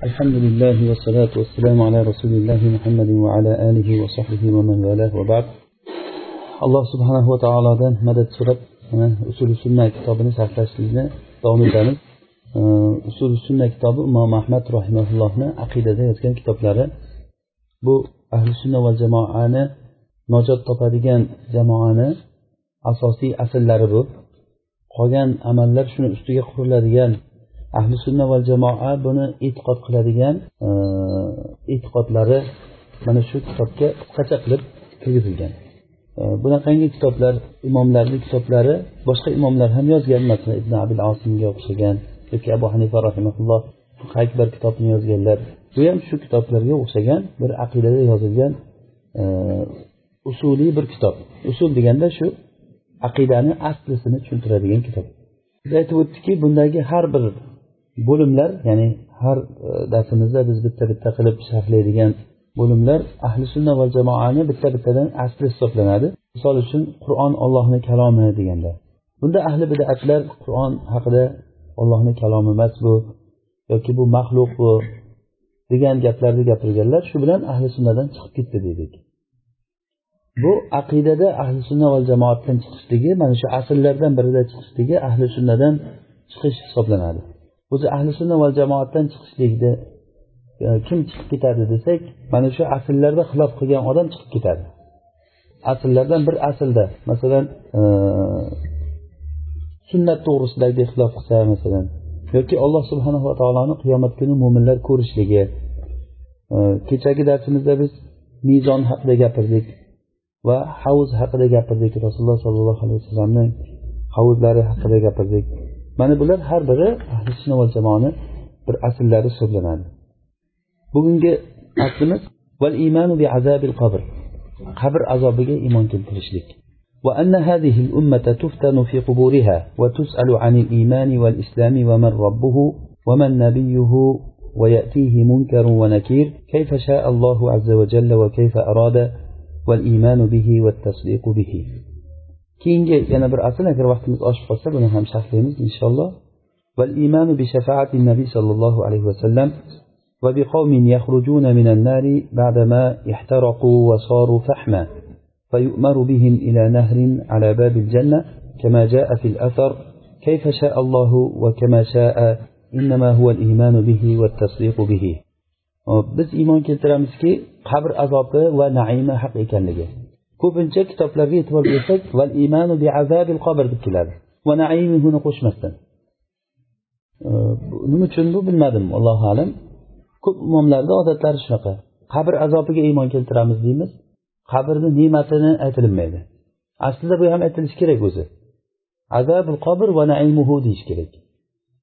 الحمد لله والصلاة والسلام على رسول الله محمد وعلى آله وصحبه ومن والاه وبعد alloh subhanahu va taolodan madad so'rab usuli sunna kitobini sarflashlikni davom etamiz usuli sunna kitobi imom ahmad rahimaullohni aqidada yozgan kitoblari bu ahli sunna va jamoani najot topadigan jamoani asosiy asllari bu qolgan amallar shuni ustiga quriladigan ahli sunna va jamoa buni e'tiqod qiladigan e, e'tiqodlari mana shu kitobga qisqacha qilib kirgizilgan e, bunaqangi kitoblar imomlarni kitoblari boshqa imomlar ham yozgan masalan ibn abil osimga o'xshagan yoki abu hanifa rahimaulloh akbar kitobni yozganlar bu ham shu kitoblarga o'xshagan bir aqidada yozilgan e, usuliy bir kitob. Usul deganda shu aqidani aslisini tushuntiradigan kitob. Biz aytib o'tdikki bundagi har bir bo'limlar ya'ni har e, darsimizda biz bitta bitta qilib sharhlaydigan bo'limlar ahli sunna va jamoani bitta bittadan asli hisoblanadi. Misol uchun qur'on ollohni kalomi deganda. Bunda ahli bidatlar qur'on haqida ollohni kalomi emas bu yoki bu maxluq bu degan gaplarni gapirganlar shu bilan ahli sunnadan chiqib ketdi dedik. Bu aqidada ahli sunna va jamoatdan chiqishligi mana shu asllardan birida chiqishligi ahli sunnadan chiqish hisoblanadi. O'zi ahli sunna va jamoatdan chiqishlikni e, kim chiqib ketadi desak mana shu asllarda xilof qilgan odam chiqib ketadi. Asllardan bir aslda masalan e, sunnat to'g'risidagi xilof qilsa masalan yoki alloh subhanava taoloni qiyomat kuni mo'minlar ko'rishligi e, kechagi darsimizda biz mezon haqida gapirdik va havuz haqida gapirdik rasululloh sollallohu alayhi vasallamning havuzlari haqida gapirdik. Mana bular har biri ahli sunna va jamoani bir asllari hisoblanadi bugungi aslimiz val imanu bi azabil qabr qabr azobiga iymon keltirishlik وأن هذه الأمة تفتن في قبورها وتسأل عن الإيمان والإسلام ومن ربه ومن نبيه ويأتيه منكر ونكير كيف شاء الله عز وجل وكيف أراد والإيمان به والتصديق به keyingi yana bir asl agar vaqtimiz oshib qolsa buni ham sharhlaymiz inshaalloh والإيمان بشفاعة النبي صلى الله عليه وسلم وبقوم يخرجون من النار بعدما احترقوا وصاروا فحما فيؤمر بهم إلى نهر على باب الجنة كما جاء في الأثر كيف شاء الله وكما شاء إنما هو الإيمان به والتصديق به biz iymon keltiramizki qabr azobi va naimi haq ekanligi. Ko'pincha kitoblarga e'tibor bersak val imanu bi azabil qabr deb keladi. Va naimihuni qo'shmasdan. Nima uchun bu bilmadim allohu alam. Ko'p imomlarni odatlari shunaqa. Qabr azobiga iymon keltiramiz deymiz. Qabrni ne'matini aytilinmaydi aslida bu ham aytilishi kerak o'zi. Azabul qabr va naimuhu deyish kerak.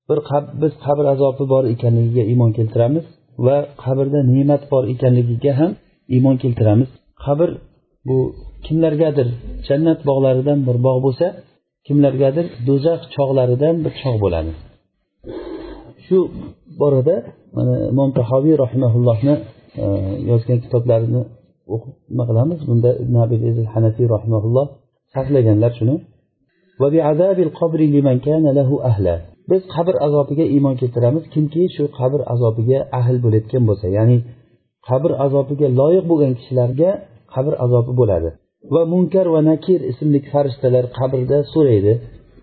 Bir biz qabr azobi bor ekanligiga iymon keltiramiz va qabrda ne'mat bor ekanligiga ham iymon keltiramiz. Qabr bu kimlargadir jannat bog'laridan bir bog' bo'lsa kimlargadir do'zax chog'laridan bir chog' bo'ladi. Shu borada mana imom tahoviy rahimaullohni e, yozgan kitoblarini o'qib nima qilamiz? Bunda ibn abil hanafiy rahimaulloh sharhlaganlar shuni. Biz qabr azobiga iymon keltiramiz kimki shu qabr azobiga ahl bo'layotgan bo'lsa ya'ni qabr azobiga loyiq bo'lgan kishilarga qabr azobi bo'ladi. Va munkar va nakir ismli farishtalar qabrda so'raydi.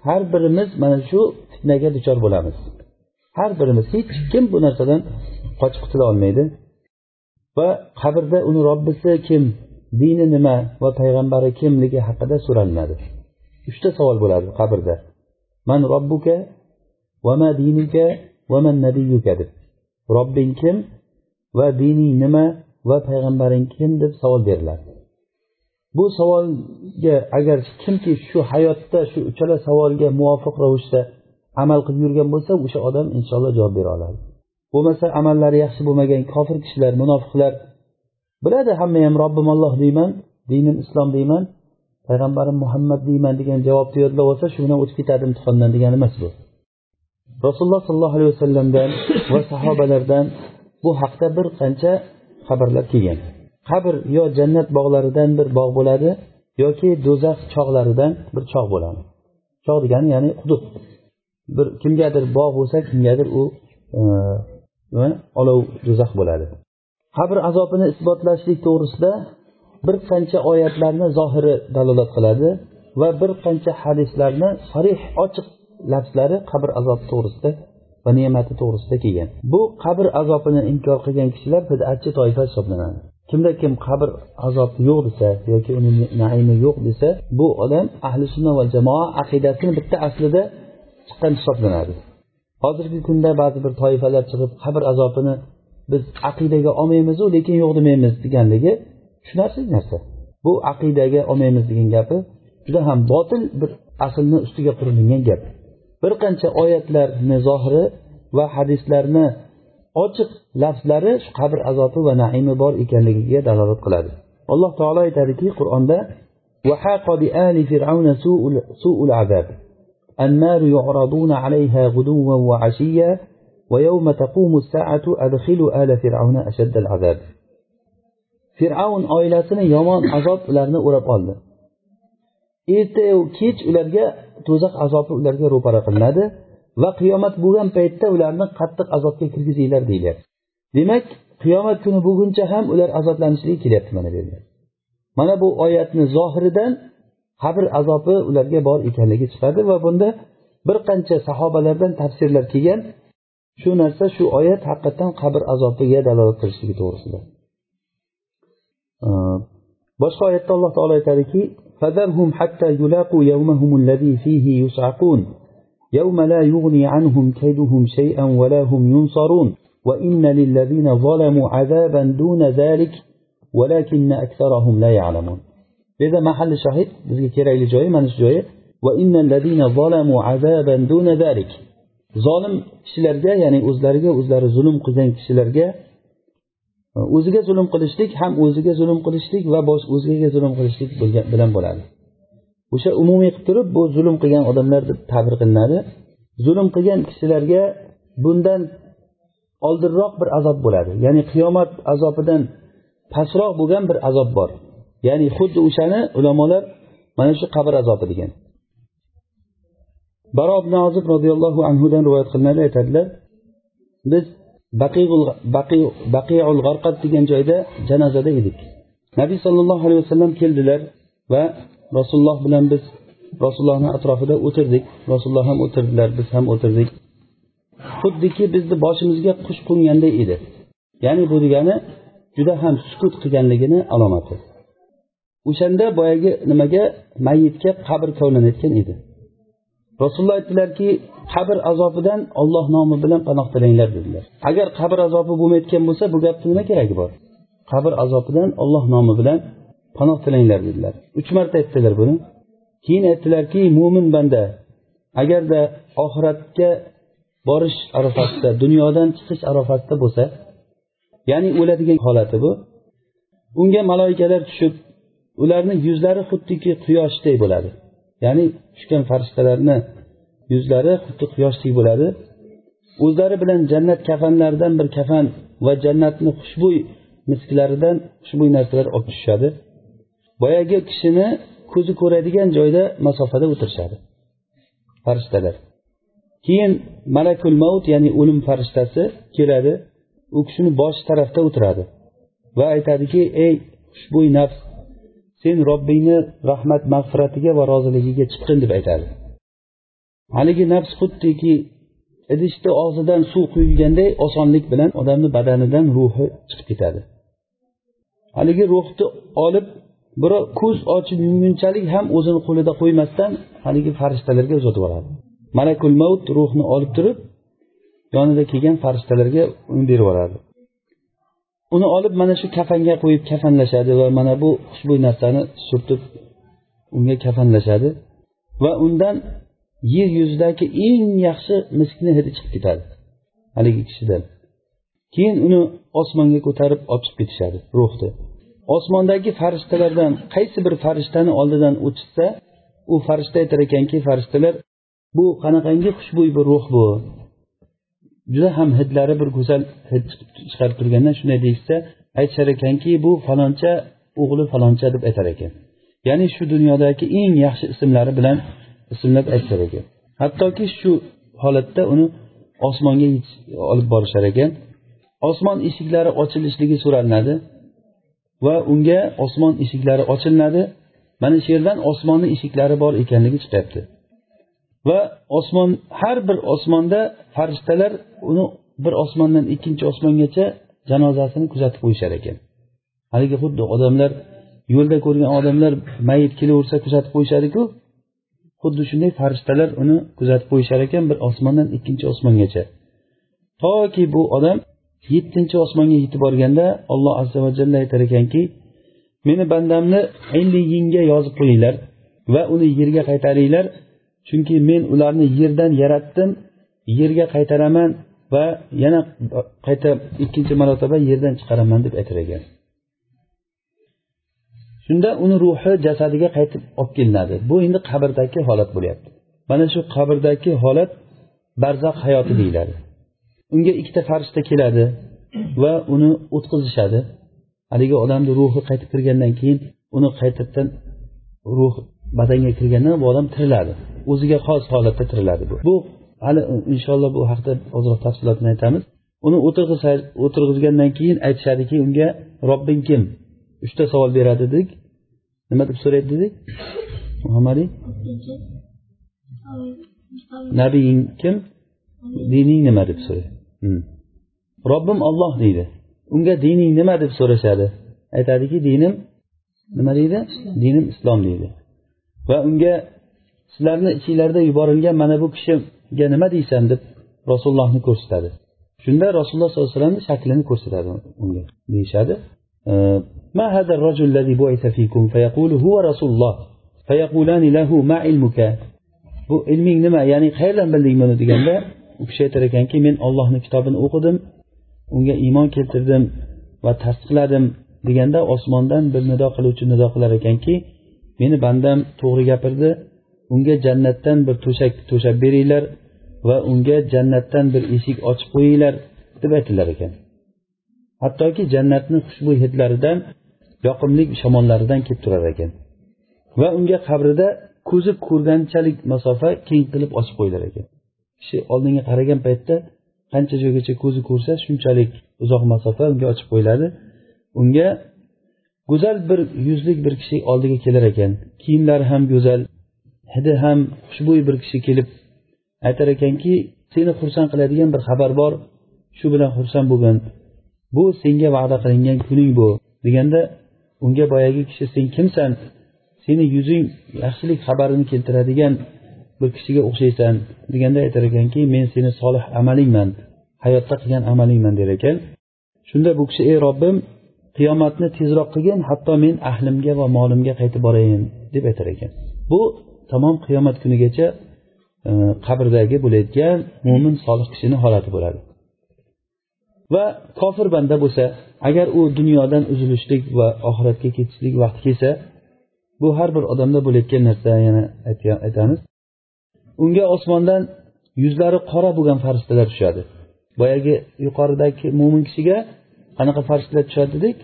Har birimiz mana shu fitnaga duchor bo'lamiz. Har birimiz hech kim bu narsadan qochib qutula olmaydi. Va qabrda uni robbisi kim dini nima va payg'ambari kimligi haqida so'ralinadi. Uchta savol bo'ladi qabrda. Man robbuka va ma dinuka va man nabiyuka deb. Robbing kim va dining nima va payg'ambaring kim deb savol beriladi. Bu savolga agar kimki shu hayotda shu uchala savolga muvofiq ravishda amal qilib yurgan bo'lsa o'sha odam inshaalloh javob bera oladi. Bo'lmasa amallari yaxshi bo'lmagan kofir kishilar munofiqlar. Biladi hamma ham robbim olloh deyman dinim islom deyman payg'ambarim muhammad deyman degan javobni yodlab olsa shu bilan o'tib ketadi imtihondan degani emas bu. Rasululloh sollallohu alayhi vasallamdan va sahobalardan bu haqda bir qancha xabarlar kelgan. Qabr yo jannat bog'laridan bir bog' bo'ladi yoki do'zax chog'laridan bir chog' bo'ladi. Chog' degani ya'ni hudud. Bir kimgadir bog' bo'lsa kimgadir u va olov do'zax bo'ladi. Qabr azobini isbotlashlik to'g'risida bir qancha oyatlarni zohiri dalolat qiladi va bir qancha hadislarni sarih ochiq lafzlari qabr azobi to'g'risida va ne'mati to'g'risida kelgan. Bu qabr azobini inkor qilgan kishilar bidatchi toifa hisoblanadi. Kimda kim qabr azobi yo'q desa yoki uni naimi yo'q desa bu odam ahli sunna va jamoa aqidasini bitta aslida chiqqan hisoblanadi. Hozirgi kunda ba'zi bir toifalar chiqib qabr azobini biz aqidaga olmaymizu lekin yo'q demaymiz deganligi tushunarsiz narsa. Bu aqidaga olmaymiz degan gapi juda ham botil bir aslni ustiga qurilgan gap. Bir qancha oyatlarni zohiri va hadislarni ochiq lafzlari shu qabr azobi va naimi bor ekanligiga dalolat qiladi alloh taolo aytadiki qur'onda النار يعرضون عليها غدوا وعشيا ويوم تقوم الساعة أدخلوا آل فرعون أشد العذاب fir'avn oilasini yomon azob ularni o'rab oldi ertayu kech ularga do'zax azobi ularga ro'para qilinadi Va qiyomat bo'lgan paytda ularni qattiq azobga kirgizinglar deyilyapti demak qiyomat kuni bo'lguncha ham ular azoblanishligi kelyapti mana bu yerda. Mana bu oyatni zohiridan qabr azobi ularga bor ekanligi chiqadi va bunda bir qancha sahobalardan tafsirlar kelgan. Shu narsa shu oyat haqiqatdan qabr azobiga dalolat qilishligi to'g'risida. Boshqa oyatda alloh taolo aytadiki يوم لا يغني عنهم كيدهم شيئا ولا هم ينصرون وإن للذين ظلموا عذابا دون ذلك ولكن أكثرهم لا يعلمون بهذا محل شاهد bizga kerakli joyi mana shu joyi وإن الذين ظلموا عذابا دون ذلك zolim kishilarga ya'ni o'zlariga o'zlari zulm qilgan kishilarga o'ziga zulm qilishlik ham o'ziga zulm qilishlik va o'zgaga zulm qilishlik bilan bo'ladi O'sha umumiy qilib turib bu zulm qilgan odamlar deb ta'bir qilinadi. Zulm qilgan kishilarga bundan oldinroq bir azob bo'ladi. Ya'ni qiyomat azobidan pastroq bo'lgan bir azob bor. Ya'ni xuddi o'shani ulamolar mana shu qabr azobi degan. Baro ibn ozib roziyallohu anhudan rivoyat qilinadi aytadilar biz baqiul g'arqat degan joyda janozada edik. Nabiy sollallohu alayhi vasallam keldilar va rasululloh bilan biz rasulullohni atrofida o'tirdik. Rasululloh ham o'tirdilar biz ham o'tirdik. Xuddiki bizni boshimizga qush qo'nganday edi. Ya'ni bu degani juda ham sukut qilganligini alomati o'shanda boyagi nimaga? Mayitga qabr kovlanayotgan edi. Rasululloh aytdilarki qabr azobidan olloh nomi bilan panoh tilanglar dedilar. Agar qabr azobi bo'lmayotgan bo'lsa bu gapni nima keragi bor? Qabr azobidan olloh nomi bilan panoh tilanglar dedilar. Uch marta aytdilar buni. Keyin aytdilarki mo'min banda agarda oxiratga borish arafasida dunyodan chiqish arafasida bo'lsa ya'ni o'ladigan holati bu unga maloikalar tushib ularni yuzlari xuddiki quyoshdek bo'ladi. Ya'ni tushgan farishtalarni yuzlari xuddi quyoshdek bo'ladi. O'zlari bilan jannat kafanlaridan bir kafan va jannatni xushbo'y misklaridan xushbo'y narsalar olib tushishadi boyagi kishini ko'zi ko'radigan joyda masofada o'tirishadi. Farishtalar. Keyin malakul maut ya'ni o'lim farishtasi keladi. U kishini bosh tarafda o'tiradi va aytadiki ey xushbo'y nafs sen robbingni rahmat mag'firatiga va roziligiga chiqqin deb aytadi. Haligi nafs xuddiki idishni og'zidan suv quyilganday osonlik bilan odamni badanidan ruhi chiqib ketadi. Haligi ruhni olib birov ko'z ochib yumgunchalik ham o'zini qo'lida qo'ymasdan haligi farishtalarga uzatib yuboradi. Malakul mavt ruhni olib turib yonida kelgan farishtalarga uni berib yuboradi. Uni olib mana shu kafanga qo'yib kafanlashadi va mana bu xushbo'y narsani surtib unga kafanlashadi va undan yer yuzidagi eng yaxshi miskni hidi chiqib ketadi haligi kishidan. Keyin uni osmonga ko'tarib olib chiqib ketishadi ruhni osmondagi farishtalardan qaysi bir farishtani oldidan o'tishsa u farishta aytar ekanki farishtalar bu qanaqangi xushbo'y bir ruh bu. Juda ham hidlari bir go'zal hid chiqarib turganda shunday deyishsa aytishar ekanki bu faloncha o'g'li faloncha deb aytar ekan. Ya'ni shu dunyodagi eng yaxshi ismlari bilan ismlab aytishar ekan. Hattoki shu holatda uni osmonga olib borishar ekan. Osmon eshiklari ochilishligi so'ralinadi va unga osmon eshiklari ochilinadi mana shu yerdan osmonni eshiklari bor ekanligi chiqyapti. Va osmon har bir osmonda farishtalar uni bir osmondan ikkinchi osmongacha janozasini kuzatib qo'yishar ekan. Haligi xuddi odamlar yo'lda ko'rgan odamlar mayit kelaversa kuzatib qo'yishadiku xuddi shunday farishtalar uni kuzatib qo'yishar ekan bir osmondan ikkinchi osmongacha. Toki bu odam yettinchi osmonga yetib borganda alloh azza va jalla aytar ekanki meni bandamni illiyinga yozib qo'yinglar va uni yerga qaytaringlar chunki men ularni yerdan yaratdim yerga qaytaraman va yana qayta ikkinchi marotaba yerdan chiqaraman deb aytar ekan. Shunda uni ruhi jasadiga qaytib olib kelinadi. Bu endi qabrdagi holat bo'lyapti. Mana shu qabrdagi holat barzax hayoti deyiladi. Unga ikkita farishta keladi va uni o'tqizishadi haligi odamni ruhi qaytib kirgandan keyin uni qaytadan ruh badanga kirgandan bu odam tiriladi. O'ziga xos holatda tiriladi bu. Bu hali inshaalloh bu haqida ozroq tafsilotini aytamiz. Uni o'tirg'izgandan keyin aytishadiki unga robbing kim? Uchta savol beradi dedik. Nima deb so'raydi dedik? Muhammad nabiying kim? Dining nima deb so'raydi. robbim olloh deydi unga dining nima deb so'rashadi aytadiki dinim nima deydi dinim islom deydi va unga sizlarni ichinglarda yuborilgan mana bu kishiga nima deysan deb rasulullohni ko'rsatadi shunda rasululloh sollallohu alayhi vasallamni shaklini ko'rsatadi unga deyishadi ما هذا الرجل الذي بعث فيكم فيقول هو رسول الله فيقولان له ما علمك bu ilming nima ya'ni qayerdan bilding buni deganda u kishi aytar ekanki men ollohni kitobini o'qidim unga iymon keltirdim va tasdiqladim deganda osmondan bir nido qiluvchi nido qilar ekanki meni bandam to'g'ri gapirdi unga jannatdan bir to'shak to'shab beringlar va unga jannatdan bir eshik ochib qo'yinglar deb aytilar ekan. Hattoki jannatni xushbo'y hidlaridan yoqimli shamollaridan kelib turar ekan va unga qabrida ko'zi ko'rganchalik masofa keng qilib ochib qo'yilar ekan. Kishi oldinga qaragan paytda qancha joygacha ko'zi ko'rsa shunchalik uzoq masofa unga ochib qo'yiladi. Unga go'zal bir yuzlik bir kishi oldiga kelar ekan. Kiyimlari ham go'zal hidi ham xushbo'y bir kishi kelib aytar ekanki seni xursand qiladigan bir xabar bor shu bilan xursand bo'lgin bu senga va'da qilingan kuning bu deganda unga boyagi kishi sen kimsan? Seni yuzing yaxshilik xabarini keltiradigan bir kishiga o'xshaysan deganda aytar ekanki men seni solih amalingman hayotda qilgan amalingman der ekan. Shunda bu kishi ey robbim qiyomatni tezroq qilgin hatto men ahlimga va molimga qaytib borayin deb aytar ekan. Bu tamom qiyomat kunigacha e, qabrdagi bo'layotgan mo'min solih kishini holati bo'ladi. Va kofir banda bo'lsa agar u dunyodan uzilishlik va oxiratga ketishlik vaqti kelsa bu har bir odamda bo'layotgan narsa yana aytamiz. Unga osmondan yuzlari qora bo'lgan farishtalar tushadi. Boyagi yuqoridagi mo'min kishiga qanaqa farishtalar tushadi dedik?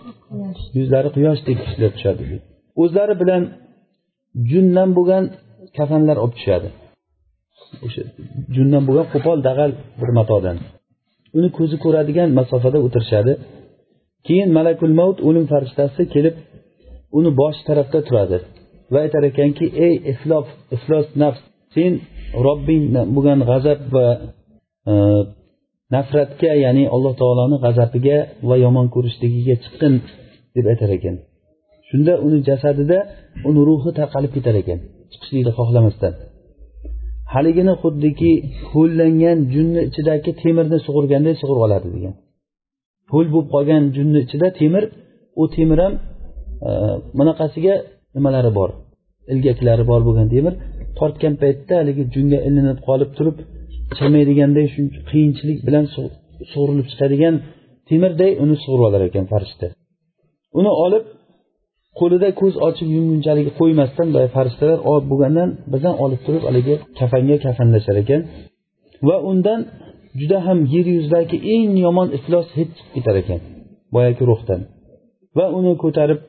Yuzlari quyoshdek kishilar tushadi dedik. O'zlari bilan jundan bo'lgan kafanlar olib tushadi. O'sha jundan bo'lgan qo'pol dag'al bir matodan. Uni ko'zi ko'radigan masofada o'tirishadi. Keyin malakul mavt o'lim farishtasi kelib uni bosh tarafda turadi va aytar ekanki ey iflof iflos nafs sen robbing bo'lgan g'azab va e, nafratga ya'ni alloh taoloni g'azabiga va yomon ko'rishligiga chiqqin deb aytar ekan. Shunda uni jasadida uni ruhi tarqalib ketar ekan chiqishlikni xohlamasdan. Haligini xuddiki ho'llangan junni ichidagi temirni sug'urganday sug'urib oladi degan. Ho'l bo'lib qolgan junni ichida temir u temir ham e, bunaqasiga nimalari bor? Ilgaklari bor bo'lgan temir tortgan paytda haligi junga ilinib qolib turib chamaydiganday shuncha qiyinchilik bilan sug'urilib chiqadigan temirday uni sug'urib olar ekan farishta. Uni olib qo'lida ko'z ochib yumgunchalik qo'ymasdan boya farishtalar olib bo'lgandan birdan olib turib haligi kafanga kafanlashar ekan va undan juda ham yer yuzidagi eng yomon iflos hid chiqib ketar ekan boyagi ruhdan va uni ko'tarib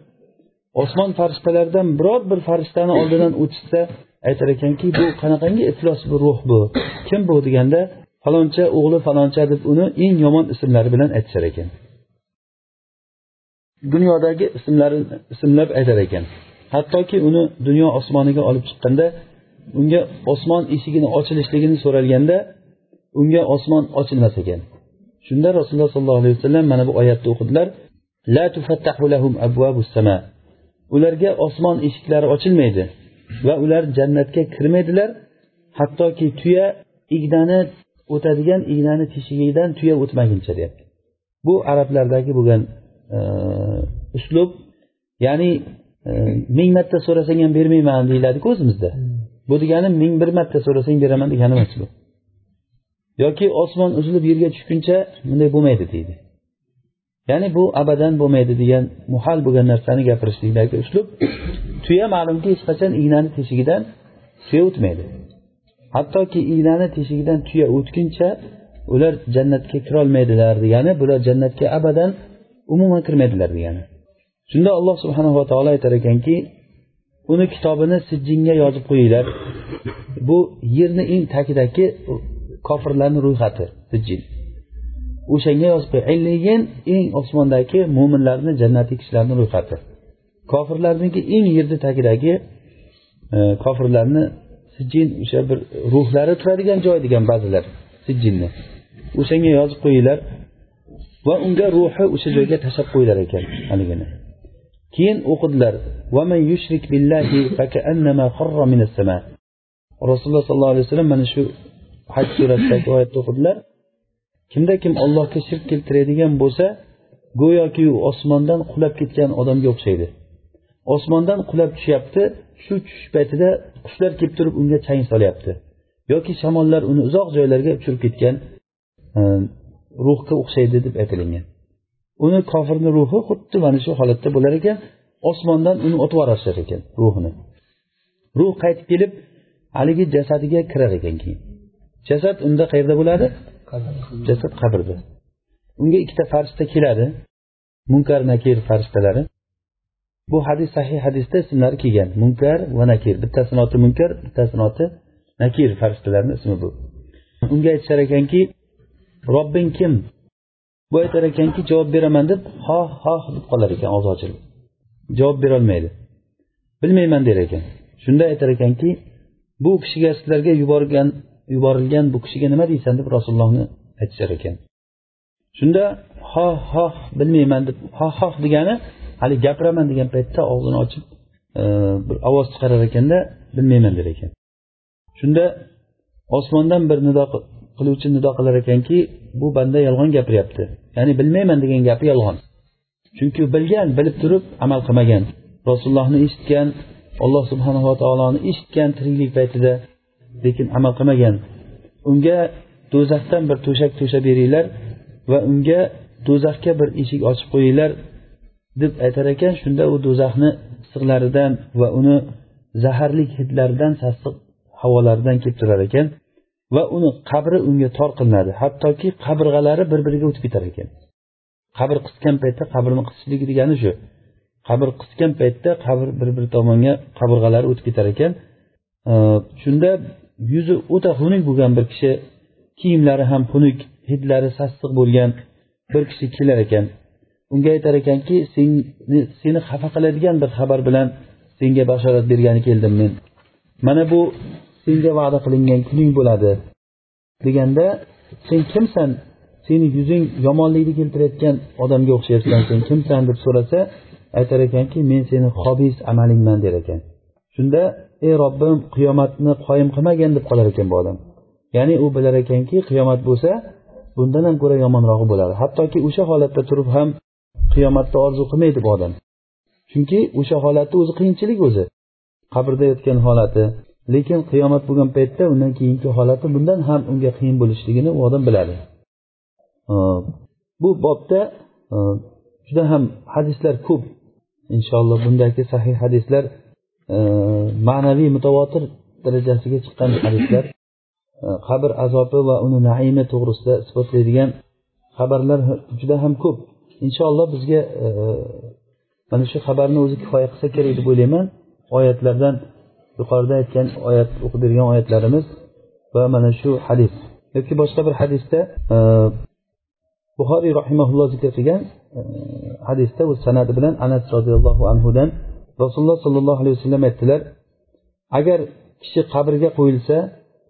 osmon farishtalaridan biror bir farishtani oldidan o'tishsa aytar ekanki bu qanaqangi iflos bir ruh bu? Kim bu deganda faloncha o'g'li faloncha deb uni eng yomon ismlari bilan aytishar ekan. Dunyodagi ismlari ismlab aytar ekan. Hattoki uni dunyo osmoniga olib chiqqanda unga osmon eshigini ochilishligini so'ralganda unga osmon ochilmas ekan. Shunda rasululloh sollallohu alayhi vasallam mana bu oyatni o'qidilar. La tufattahu lahum sama. Ularga osmon eshiklari ochilmaydi. Va ular jannatga kirmaydilar. Hattoki tuya ignani o'tadigan ignani teshigidan tuya o'tmaguncha deyapti. Bu arablardagi bo'lgan e, uslub ya'ni e, ming marta so'rasang ham bermayman deyiladiku o'zimizda. Bu degani ming bir marta so'rasang beraman degani emas bu yoki osmon uzilib yerga tushguncha bunday bo'lmaydi deydi. Ya'ni bu abadan bo'lmaydi degan muhal bo'lgan narsani gapirishlikdagi uslub. Tuya ma'lumki hech qachon ignani teshigidan tuya o'tmaydi. Hattoki ignani teshigidan tuya o'tguncha ular jannatga kirolmaydilar degani bular jannatga abadan umuman kirmaydilar degani. Shunda alloh subhanava taolo aytar ekanki uni kitobini sijjinga yozib qo'yinglar. Bu yerni eng tagidagi kofirlarni ro'yxati sijjin. O'shanga yozib qo'y. Illiyin eng osmondagi mo'minlarni jannatiy kishilarni ro'yxati. Kofirlarniki eng yerni tagidagi e, kofirlarni sijjin o'sha bir ruhlari turadigan joy degan ba'zilar sijjinni. O'shanga yozib qo'yinglar va unga ruhi o'sha joyga tashlab qo'yilar ekan haligini keyin o'qidilar rasululloh sollallohu alayhi vasallam mana shu haj surasidagi oyatni o'qidilar kimda kim allohga shirk keltiradigan bo'lsa go'yoki u osmondan qulab ketgan odamga o'xshaydi. Osmondan qulab tushyapti shu tushish paytida qushlar kelib turib unga chang solyapti. Yoki shamollar uni uzoq joylarga uchirib ketgan e, ruhga o'xshaydi deb aytilingan uni kofirni ruhi xuddi mana shu holatda bo'lar ekan osmondan uni otib yuborishar ekan ruhini. Ruh qaytib kelib haligi jasadiga kirar ekan keyin. Jasad unda qayerda bo'ladi? Jasad qabrda unga ikkita farishta keladi. Munkar nakir farishtalari. Bu hadis sahih hadisda ismlari kelgan. Munkar va nakir. Bittasini oti munkar bittasini oti nakir farishtalarni ismi bu. Unga aytishar ekanki robbing kim? Bu aytar ekanki javob beraman deb xoh xoh deb qolar ekan og'zi ochilib. Javob berolmaydi bilmayman der ekan. Shunda aytar ekanki bu kishiga sizlarga yuborgan yuborilgan bu kishiga nima deysan deb rasulullohni aytishar ekan. Shunda xoh xoh bilmayman deb xoh xoh degani hali gapiraman degan paytda og'zini ochib e, bir ovoz chiqarar ekanda bilmayman der ekan. Shunda osmondan bir nido qiluvchi nido qilar ekanki bu banda yolg'on gapiryapti. Ya'ni bilmayman degan gapi yolg'on. Chunki bilgan bilib turib amal qilmagan. Rasulullohni eshitgan alloh subhanava taoloni eshitgan tiriklik paytida lekin amal qilmagan. Unga do'zaxdan bir to'shak to'shab beringlar va unga do'zaxga bir eshik ochib qo'yinglar deb aytar ekan. Shunda u do'zaxni issiqlaridan va uni zaharli hidlaridan sassiq havolaridan kelib turar ekan va uni qabri unga tor qilinadi. Hattoki qabirg'alari bir biriga o'tib ketar ekan. Qabr qisgan paytda qabrni qisishlik degani shu. Qabr qisgan paytda qabr bir bir tomonga qabirg'alari o'tib ketar ekan. Shunda yuzi o'ta xunuk bo'lgan bir kishi kiyimlari ham xunuk hidlari sassiq bo'lgan bir kishi kelar ekan. Unga aytar ekanki seni seni xafa qiladigan bir xabar bilan senga bashorat bergani keldim men. Mana bu senga va'da qilingan kuning bo'ladi. deganda sen kimsan? Seni yuzing yomonlikni keltirayotgan odamga o'xshayapsan. Sen kimsan? deb so'rasa aytar ekanki men seni hobis amalingman der ekan. Shunda ey robbim qiyomatni qoyim qilmagin deb qolar ekan bu odam. Ya'ni u bilar ekanki qiyomat bo'lsa bundan ham ko'ra yomonrog'i bo'ladi. Hattoki o'sha holatda turib ham qiyomatni orzu qilmaydi bu odam. Chunki o'sha holatni o'zi qiyinchilik o'zi. Qabrda yotgan holati lekin qiyomat bo'lgan paytda undan keyingi holati bundan ham unga qiyin bo'lishligini u odam biladi. Bu bobda juda ham hadislar ko'p. Inshaalloh bundagi sahih hadislar ma'naviy mutavotir darajasiga chiqqan hadislar e, qabr azobi va uni naimi to'g'risida isbotlaydigan xabarlar juda ham ko'p. Inshaalloh bizga e, mana shu xabarni o'zi kifoya qilsa kerak deb o'ylayman. Oyatlardan yuqorida aytgan oyat o'qib bergan oyatlarimiz va mana shu hadis. Yoki boshqa bir hadisda e, buxoriy rahimaulloh zikr qilgan hadisda o'z sanadi bilan anas roziyallohu anhudan rasululloh sollallohu alayhi vasallam aytdilar agar kishi qabrga qo'yilsa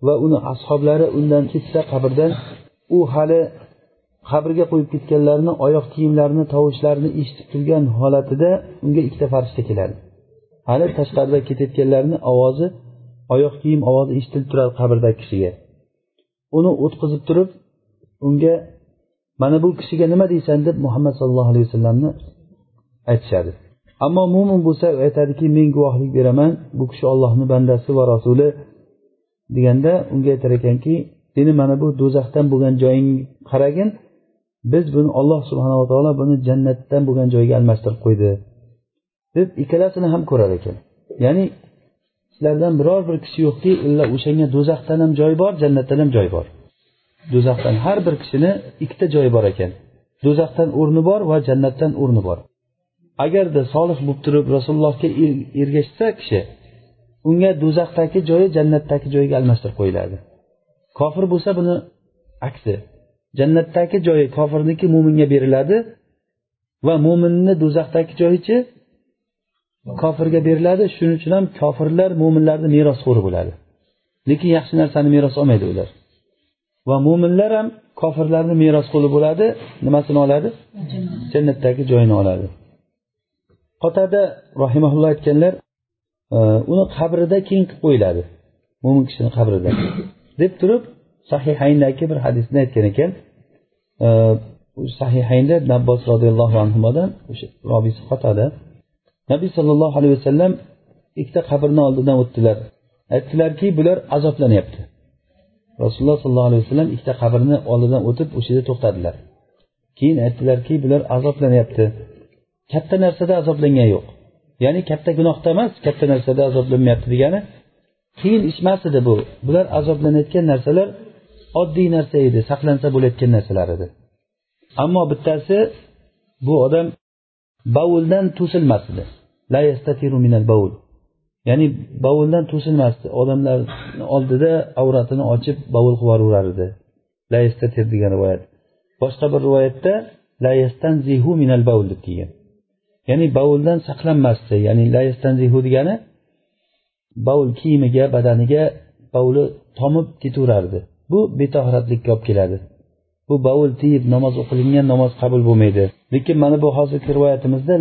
va uni ashoblari undan ketsa qabrdan u hali qabrga qo'yib ketganlarini oyoq kiyimlarini tovushlarini eshitib turgan holatida unga ikkita farishta keladi. Hali tashqarida ketayotganlarni ovozi oyoq kiyim ovozi eshitilib turadi qabrdagi kishiga. Uni o'tqizib turib unga mana bu kishiga nima deysan? deb muhammad sallallohu alayhi vasallamni aytishadi. Ammo mo'min bo'lsa aytadiki men guvohlik beraman bu kishi ollohni bandasi va rasuli deganda unga aytar ekanki seni mana bu do'zaxdan bo'lgan joying qaragin biz buni olloh subhanava taolo buni jannatdan bo'lgan joyga almashtirib qo'ydi. deb ikkalasini ham ko'rar ekan. Ya'ni sizlardan biror bir kishi yo'qki illa o'shanga do'zaxdan ham joy bor jannatdan ham joy bor. Do'zaxdan har bir kishini ikkita joyi bor ekan. Do'zaxdan o'rni bor va jannatdan o'rni bor. Agarda solih bo'lib turib rasulullohga ergashsa kishi unga do'zaxdagi joyi jannatdagi joyiga almashtirib qo'yiladi. Kofir bo'lsa buni aksi jannatdagi joyi kofirniki mo'minga beriladi va mo'minni do'zaxdagi joyichi kofirga beriladi. Shuning uchun ham kofirlar mo'minlarni merosxo'ri bo'ladi. Lekin yaxshi narsani meros olmaydi ular. Va mo'minlar ham kofirlarni merosxo'ri bo'ladi. Nimasini oladi? Jannatdagi joyini oladi qotada rahimaulloh aytganlar e, uni qabrida keng qilib qo'yiladi mo'min kishini qabrida. Deb turib sahihayndagi bir hadisni aytgan ekan. E, Sahihaynda nabbos roziyallohu anhudan o'sha robisi qotada nabiy sollallohu alayhi vasallam ikkita qabrni oldidan o'tdilar. Aytdilarki bular azoblanyapti. Rasululloh sollallohu alayhi vasallam ikkita qabrni oldidan o'tib o'sha yerda to'xtadilar. Keyin aytdilarki bular azoblanyapti. Katta narsada azoblangan yo'q. Ya'ni katta gunohda emas katta narsada azoblanmayapti degani qiyin ish emas edi bu. Bular azoblanayotgan narsalar oddiy narsa edi saqlansa bo'layotgan narsalar edi. Ammo bittasi bu odam bovuldan to'silmasdi ya'ni bovuldan to'silmasdi odamlarni oldida avratini ochib bovul qilib yuboraverar edi. Degan rivoyat. Boshqa bir rivoyatda deb kelgan. Ya'ni bovuldan saqlanmasdi. Ya'ni degani bovul kiyimiga badaniga bovuli tomib ketaverardi. Bu betohratlikka olib keladi. Bu bovul tiyib namoz o'qilingan namoz qabul bo'lmaydi. Lekin mana bu hozirgi rivoyatimizda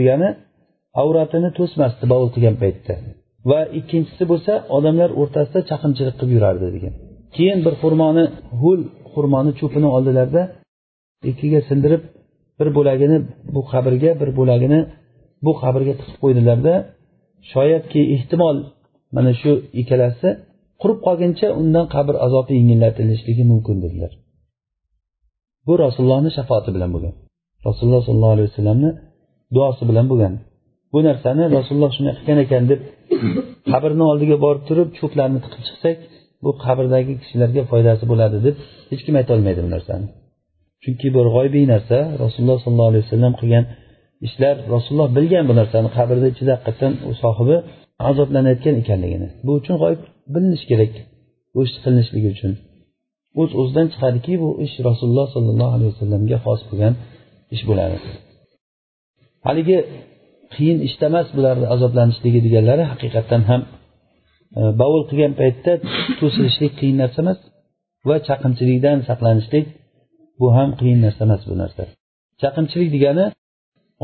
degani avratini to'smasdi bovul qilgan paytda. Va ikkinchisi bo'lsa odamlar o'rtasida chaqimchilik qilib yurardi degan. Keyin bir xurmoni ho'l xurmoni cho'pini oldilarda ikkiga sindirib bir bo'lagini bu qabrga bir bo'lagini bu qabrga tiqib qo'ydilarda shoyatki ehtimol mana shu ikkalasi qurib qolguncha undan qabr azobi yengillatilishligi mumkin dedilar. Bu rasulullohni shafoati bilan bo'lgan. Rasululloh sollallohu alayhi vasallamni duosi bilan bo'lgan. Bu narsani rasululloh shunday qilgan ekan deb qabrni oldiga borib turib cho'plarni tiqib chiqsak bu qabrdagi kishilarga foydasi bo'ladi deb hech kim aytolmaydi bu narsani. Chunki bir g'oybiy narsa rasululloh sollallohu alayhi vasallam qilgan ishlar rasululloh bilgan bu narsani qabrni ichida haqiqatdan u sohibi azoblanayotgan ekanligini. Bu uchun g'oyib bilinishi kerak bu ish qilinishligi uchun. O'z uz o'zidan chiqadiki bu ish rasululloh sollallohu alayhi vasallamga xos bo'lgan ish bo'ladi. Haligi qiyin ishda emas bularni azoblanishligi deganlari haqiqatdan ham e, bovul qilgan paytda to'silishlik qiyin narsa emas va chaqimchilikdan saqlanishlik bu ham qiyin narsa emas bu narsa. Chaqimchilik degani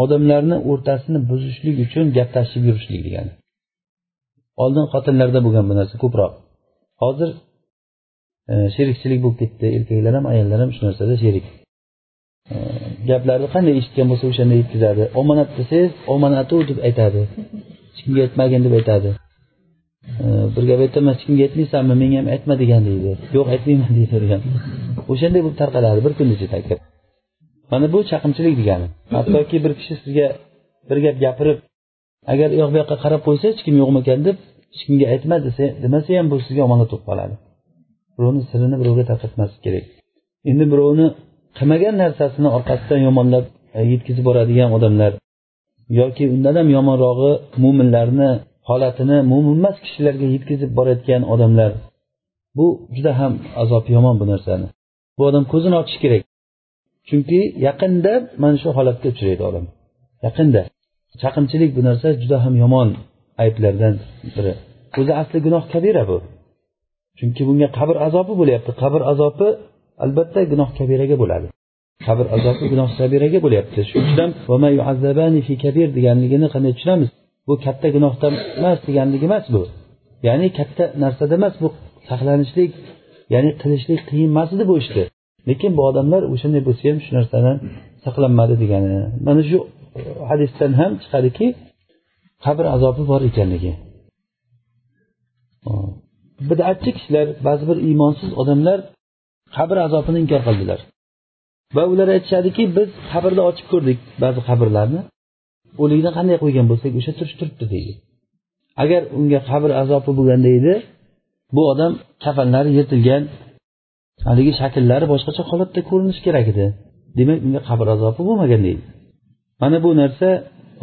odamlarni o'rtasini buzishlik uchun gaplashib yurishlik degani. Oldin xotinlarda bo'lgan bu narsa ko'proq. Hozir e, sherikchilik bo'lib ketdi erkaklar ham ayollar ham shu narsada sherik. E, gaplarni qanday eshitgan bo'lsa o'shanday yetkazadi. Omonat desangiz omonatu deb aytadi. Hech kimga aytmagin deb aytadi. Bir gap aytaman hech kimga aytmaysanmi menga ham aytma degan deydi yo'q aytmayman deyvergan o'shanday bo'lib tarqaladi bir kun ichida mana bu chaqimchilik degani. Hattoki bir kishi sizga bir gap gapirib agar u yoq bu yoqqa qarab qo'ysa hech kim yo'qmi ekan deb hech kimga aytma desa demasa ham bu sizga omonat bo'lib qoladi. Birovni sirini birovga tarqatmaslik kerak. Endi birovni qilmagan narsasini orqasidan yomonlab e, yetkazib boradigan odamlar yoki undan ham yomonrog'i mo'minlarni holatini mo'min emas kishilarga yetkazib borayotgan odamlar bu juda ham azob yomon bu narsani. Bu odam ko'zini ochishi kerak. Chunki yaqinda mana shu holatga uchraydi odam. Yaqinda. Chaqimchilik bu narsa juda ham yomon ayblardan biri. O'zi asli gunoh kabira bu. Chunki bunga qabr azobi bo'lyapti. Qabr azobi albatta gunoh kabiraga bo'ladi. Qabr azobi gunoh kabiraga bo'lyapti. Shuning uchun ham deganligini qanday tushunamiz? Bu katta gunohdan emas deganligi emas bu. Ya'ni katta narsada emas bu saqlanishlik ya'ni qilishlik qiyin emas edi bu ishni lekin bu odamlar o'shanday bo'lsa ham shu narsadan saqlanmadi degani. Mana shu e, hadisdan ham chiqadiki qabr azobi bor ekanligi. Bidatchi kishilar ba'zi bir iymonsiz odamlar qabr azobini inkor qildilar. Va ular aytishadiki biz qabrni ochib ko'rdik ba'zi qabrlarni. O'likni qanday qo'ygan bo'lsak o'sha turish turibdi deydi. Agar unga qabr azobi bo'lganda edi bu odam kafanlari yirtilgan haligi shakllari boshqacha holatda ko'rinishi kerak edi. Demak unga qabr azobi bo'lmagan deydi. Mana bu narsa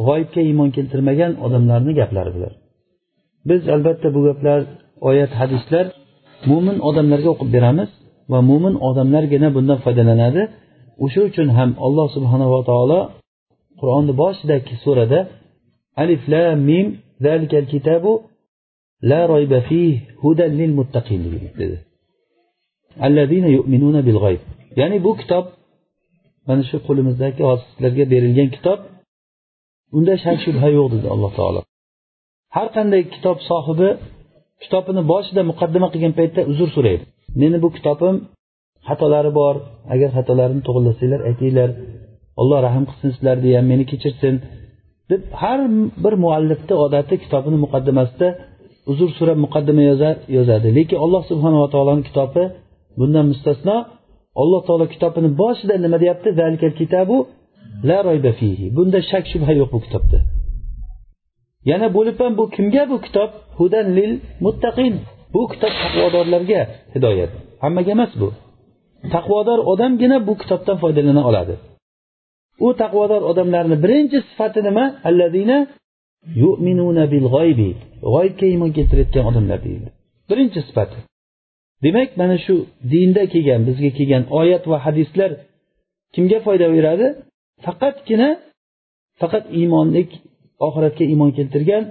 g'oyibga iymon keltirmagan odamlarni gaplari bular. Biz albatta bu gaplar oyat hadislar mo'min odamlarga o'qib beramiz va mo'min odamlargina bundan foydalanadi. O'sha uchun ham alloh subhanava taolo qur'onni boshidagi surada alif la mim zalikal kitabu la royba fih hudan lil muttaqin dedi. Allazina yu'minuna bil g'oyb ya'ni bu kitob mana shu qo'limizdagi hozir sizlarga berilgan kitob unda shak shubha yo'q dedi alloh taolo. Har qanday kitob sohibi kitobini boshida muqaddima qilgan paytda uzr so'raydi. Meni bu kitobim xatolari bor agar xatolarimni to'g'irlasanglar aytinglar alloh rahm qilsin sizlarni ham meni kechirsin deb har bir muallifni odati kitobini muqaddimasida uzr so'rab muqaddima yozadi. Lekin alloh subhanava taoloni kitobi bundan mustasno. Alloh taolo kitobini boshida nima deyapti? Kitabu la royba fihi. Bunda shak shubha yo'q bu kitobda. Yana bo'lib ham bu kimga bu kitob? Hudan lil muttaqin. Bu kitob taqvodorlarga hidoyat. Hammaga emas bu. Taqvodor odamgina bu kitobdan foydalana oladi. U taqvodor odamlarni birinchi sifati nima? Alladina yu'minuna bil g'oybi g'oyibga iymon keltirayotgan odamlar deyildi. Birinchi sifati. Demak mana shu dinda kelgan bizga kelgan oyat va hadislar kimga foyda beradi? Faqatgina faqat iymonlik oxiratga iymon keltirgan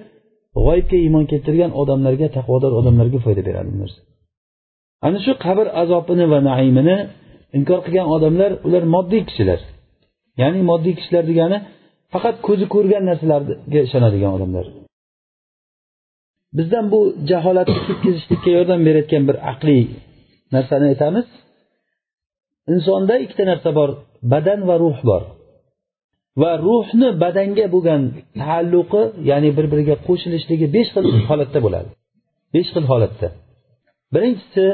g'oyibga iymon keltirgan odamlarga taqvodor odamlarga foyda beradi bu narsa. Ana shu qabr azobini va naimini inkor qilgan odamlar ular moddiy kishilar. Ya'ni moddiy kishilar degani faqat ko'zi ko'rgan narsalarga ishonadigan odamlar. Bizdan bu jaholatni ketkazishlikka yordam berayotgan bir aqliy narsani aytamiz. Insonda ikkita narsa bor badan va ruh bor. Va ruhni badanga bo'lgan taalluqi ya'ni bir biriga qo'shilishligi besh xil holatda bo'ladi. Besh xil holatda. Birinchisi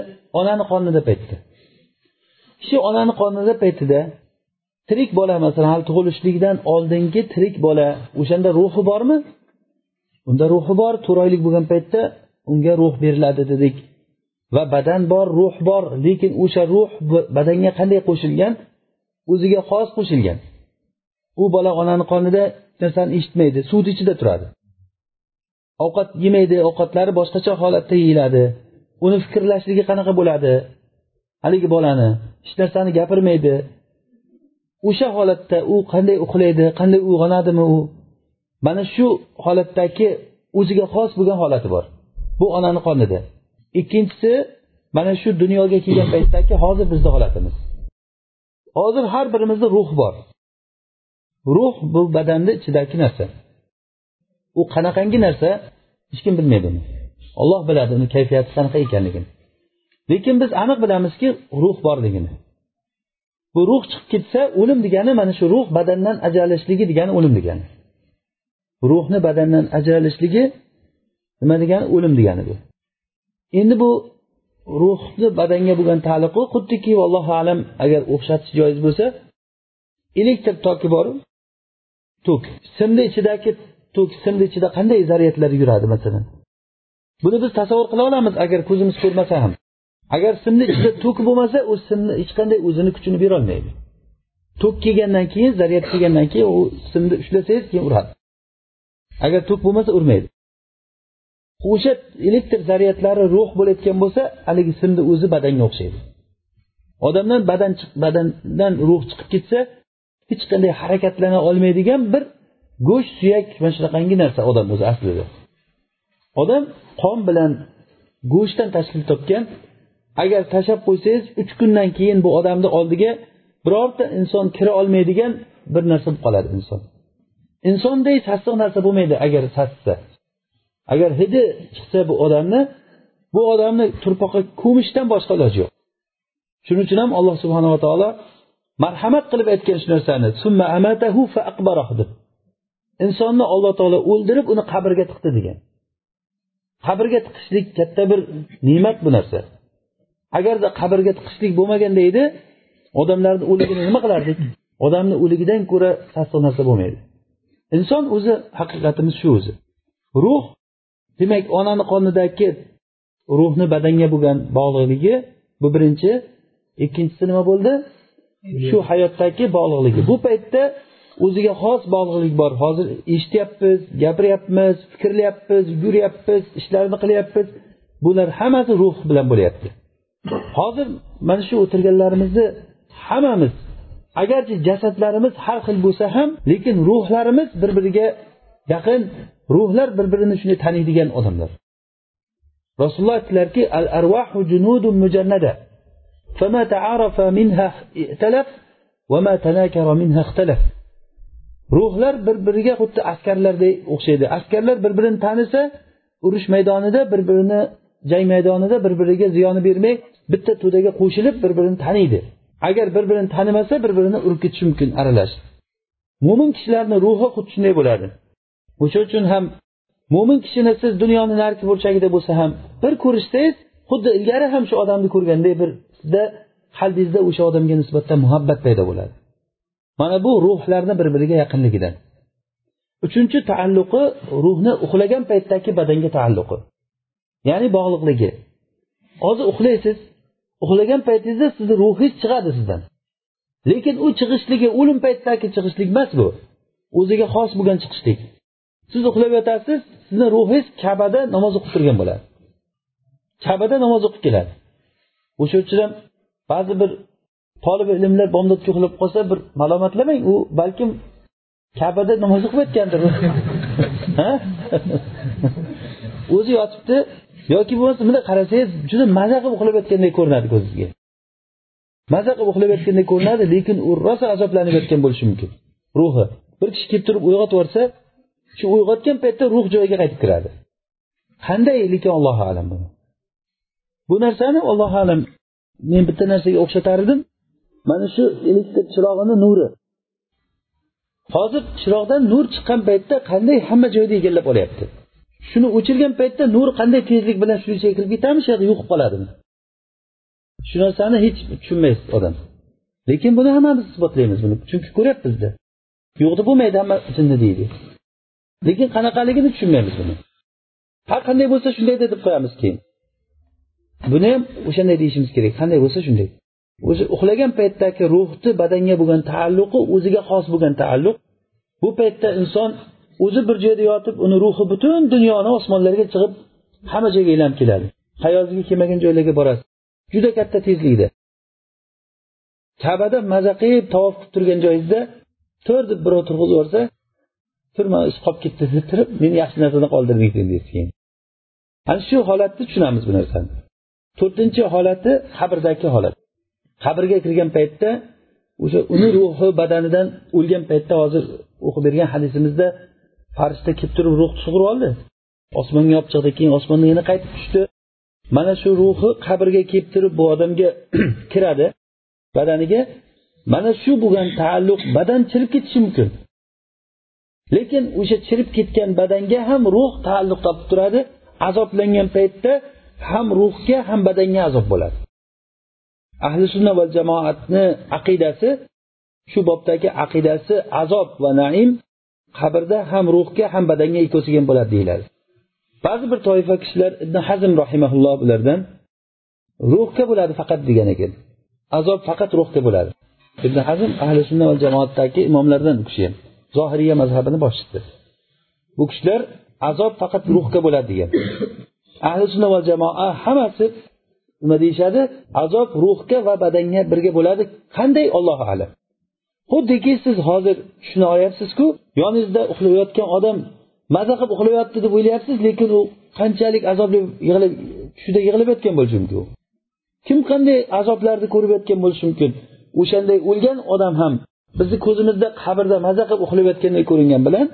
onani qonida paytda kishi onani qonida paytida tirik bola masalan hali tug'ilishlikdan oldingi tirik bola o'shanda ruhi bormi? Unda ruhi bor to'rt oylik bo'lgan paytda unga ruh beriladi dedik. Va badan bor ruh bor lekin o'sha ruh badanga qanday qo'shilgan? O'ziga xos qo'shilgan. U bola onani qonida narsani eshitmaydi suvni ichida turadi. Ovqat yemaydi ovqatlari boshqacha holatda yeyiladi. Uni fikrlashligi qanaqa bo'ladi? Haligi bolani hech narsani gapirmaydi. O'sha holatda u qanday uxlaydi qanday uyg'onadimi u? Mana shu holatdagi o'ziga xos bo'lgan holati bor. Bu onani qonida. Ikkinchisi mana shu dunyoga kelgan paytdagi hozir bizni holatimiz. Hozir har birimizda ruh bor. Ruh bu badanni ichidagi narsa. U qanaqangi narsa hech kim bilmaydi uni. Olloh biladi uni kayfiyati qanaqa ekanligini. Lekin biz aniq bilamizki ruh borligini. Bu ruh chiqib ketsa o'lim degani mana shu ruh badandan ajralishligi degani o'lim degani. Ruhni badandan ajralishligi nima degani? O'lim degani bu. Endi bu ruhni badanga bo'lgan taalluqi xuddiki allohu alam agar o'xshatish joiz bo'lsa elektr toki bor tok simni ichidagi tok simni ichida qanday zaryadlar yuradi masalan? Buni biz tasavvur qila olamiz agar ko'zimiz ko'rmasa ham. Agar simni ichida tok bo'lmasa u simni hech qanday o'zini kuchini berolmaydi. Tok kelgandan keyin zaryad kelgandan keyin u simni ushlasangiz keyin uradi. Agar tok bo'lmasa urmaydi. O'sha elektr zaryadlari ruh bo'layotgan bo'lsa haligi simni o'zi badanga o'xshaydi. Odamdan badan badandan ruh chiqib ketsa hech qanday harakatlana olmaydigan bir go'sht suyak mana shunaqangi narsa odam o'zi aslida. Odam qon bilan go'shtdan tashkil topgan agar tashlab qo'ysangiz uch kundan keyin bu odamni oldiga birorta inson kira olmaydigan bir narsa bo'lib qoladi inson. Insonday sassiq narsa bo'lmaydi agar sassa agar hidi chiqsa bu odamni bu odamni turpoqqa ko'mishdan boshqa iloji yo'q. Shuning uchun ham alloh subhanava taolo marhamat qilib aytgan shu narsani deb. Insonni alloh taolo o'ldirib uni qabrga tiqdi degan. Qabrga tiqishlik katta bir ne'mat bu narsa. Agarda qabrga tiqishlik bo'lmaganda edi odamlarni o'ligini nima qilardik? Odamni o'ligidan ko'ra sassiq narsa bo'lmaydi. Inson o'zi haqiqatimiz shu o'zi. Ruh demak onani qonidagi ruhni badanga bo'lgan bog'liqligi bu birinchi. Ikkinchisi nima bo'ldi? Shu hayotdagi bog'liqligi. Bu paytda o'ziga xos bog'liqlik bor. Hozir eshityapmiz gapiryapmiz fikrlayapmiz yuguryapmiz ishlarni qilyapmiz. Bular hammasi ruh bilan bo'lyapti. hozir mana shu o'tirganlarimizni hammamiz agarchi jasadlarimiz har xil bo'lsa ham lekin ruhlarimiz bir biriga yaqin ruhlar bir birini shunday taniydigan odamlar rasululloh aytdilarki al arvahu junudun mujannada فما تعارف منها ائتلف وما تناكر منها اختلف ruhlar bir biriga xuddi askarlardek o'xshaydi askarlar bir birini tanisa urush maydonida bir birini jang maydonida bir biriga ziyoni bermay bitta to'daga qo'shilib bir birini taniydi. Agar bir birini tanimasa bir birini urib ketishi mumkin aralash mo'min kishilarni ruhi xuddi shunday bo'ladi. O'sha uchun ham mo'min kishini siz dunyoni narigi burchagida bo'lsa ham bir ko'rishsangiz xuddi ilgari ham shu odamni ko'rganday bir sizda qalbingizda o'sha odamga nisbatan muhabbat paydo bo'ladi. Mana bu ruhlarni bir biriga yaqinligidan. Uchinchi taalluqi ruhni uxlagan paytdagi badanga taalluqi. Ya'ni bog'liqligi. Hozir uxlaysiz. Uxlagan paytingizda sizni ruhingiz chiqadi sizdan. Lekin u chiqishligi o'lim paytidagi chiqishlik emas bu o'ziga xos bo'lgan chiqishlik. Siz uxlab yotasiz sizni ruhingiz kabada namoz o'qib turgan bo'ladi. Kabada namoz o'qib keladi. O'sha uchun ham ba'zi bir tolib ilmlar bomdodga uxlab qolsa bir malomatlamang u balkim kabada namoz o'qib o'qimayotgandir o'zi yotibdi yoki bo'lmasa bunday qarasangiz juda maza qilib uxlab yotgandek ko'rinadi ko'zizga maza qilib uxlab yotgandek ko'rinadi lekin u rosa azoblanib yotgan bo'lishi mumkin. Ruhi. Bir kishi kelib turib uyg'otib yuborsa shu uyg'otgan paytda ruh joyiga qaytib kiradi. Qanday lekin allohu alam buni? Bu narsani allohu alam men bitta narsaga o'xshatar edim mana shu elektr chirog'ini nuri. Hozir chiroqdan nur chiqqan paytda qanday hamma joyni egallab olyapti? Shuni o'chirgan paytda nur qanday tezlik bilan shu yerga kirib ketadimi shu yoqqa yo'qib qoladimi shu narsani hech tushunmaysiz odam. Lekin buni hammamiz isbotlaymiz buni. Chunki ko'ryapmizda yo'qni bo'lmaydi hamma jinni deydi. Lekin qanaqaligini tushunmaymiz buni. Har qanday bo'lsa shunday deb qo'yamiz keyin. Buni ham o'shanday deyishimiz kerak. Qanday bo'lsa shunday. O'sha uxlagan paytdagi ruhni badanga bo'lgan taalluqi o'ziga xos bo'lgan taalluq. Bu paytda inson o'zi bir joyda yotib uni ruhi butun dunyoni osmonlarga chiqib hamma joyga aylanib keladi. Hayoliga kelmagan joylarga borasiz. Juda katta tezlikda. Kabada maza qilib tavof qilib turgan joyingizda tur deb birov turg'izib yuborsa tur mana ish qolib ketdi deb turib meni yaxshi narsadan qoldirding deysiz keyin. Ana shu holatni tushunamiz bu narsani. To'rtinchi holati qabrdagi holat. Qabrga kirgan paytda o'sha uni ruhi badanidan o'lgan paytda hozir o'qib bergan hadisimizda farishta kelib turib ruhni sug'urib oldi. Osmonga olib chiqdi keyin osmondan yana qaytib tushdi. Mana shu ruhi qabrga kelib turib bu odamga kiradi. Badaniga mana shu bo'lgan taalluq badan chirib ketishi mumkin. Lekin o'sha chirib ketgan badanga ham ruh taalluq topib turadi. Azoblangan paytda ham ruhga ham badanga azob bo'ladi. Ahli sunna va jamoatni aqidasi shu bobdagi aqidasi azob va naim qabrda ham ruhga ham badanga ikkosiga ham bo'ladi deyiladi. Ba'zi bir toifa kishilar ibn hazm rahimaulloh bulardan ruhga bo'ladi faqat degan ekan. Azob faqat ruhga bo'ladi. Ibn hazm ahli sunna va jamoatdagi imomlardan u kishi ham zohiriya mazhabini boshchisi bu kishilar azob faqat ruhga bo'ladi degan. Ahli sunna va jamoa hammasi nima deyishadi? Azob ruhga va badanga birga bo'ladi. Qanday? Ollohu alam. Xuddiki siz hozir shuni olyapsizku yoningizda uxlayotgan odam maza qilib uxlayapti deb o'ylayapsiz lekin u qanchalik azobli yig'lab tushida yig'lab yotgan bo'lishi mumkin kim qanday azoblarni ko'rib yotgan bo'lishi mumkin? O'shanday o'lgan odam ham bizni ko'zimizda qabrda maza qilib uxlab yotganday ko'ringan bilan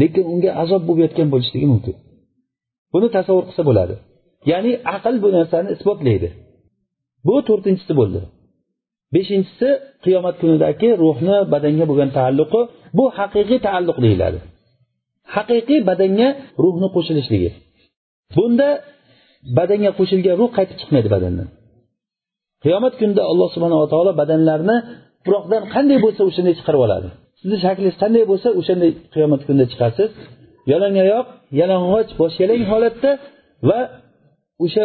lekin unga azob bo'lib yotgan bo'lishligi mumkin. Buni tasavvur qilsa bo'ladi. Ya'ni aql bu narsani isbotlaydi. Bu to'rtinchisi bo'ldi. Beshinchisi qiyomat kunidagi ruhni badanga bo'lgan taalluqi. Bu haqiqiy taalluq deyiladi. Haqiqiy badanga ruhni qo'shilishligi bunda badanga qo'shilgan ruh qaytib chiqmaydi badandan. Qiyomat kunida alloh subhanava taolo badanlarni tuproqdan qanday bo'lsa o'shanday chiqarib oladi. Sizni shaklingiz qanday bo'lsa o'shanday qiyomat kunida chiqasiz. Yalangoyoq yalang'och bosh yalang holatda va o'sha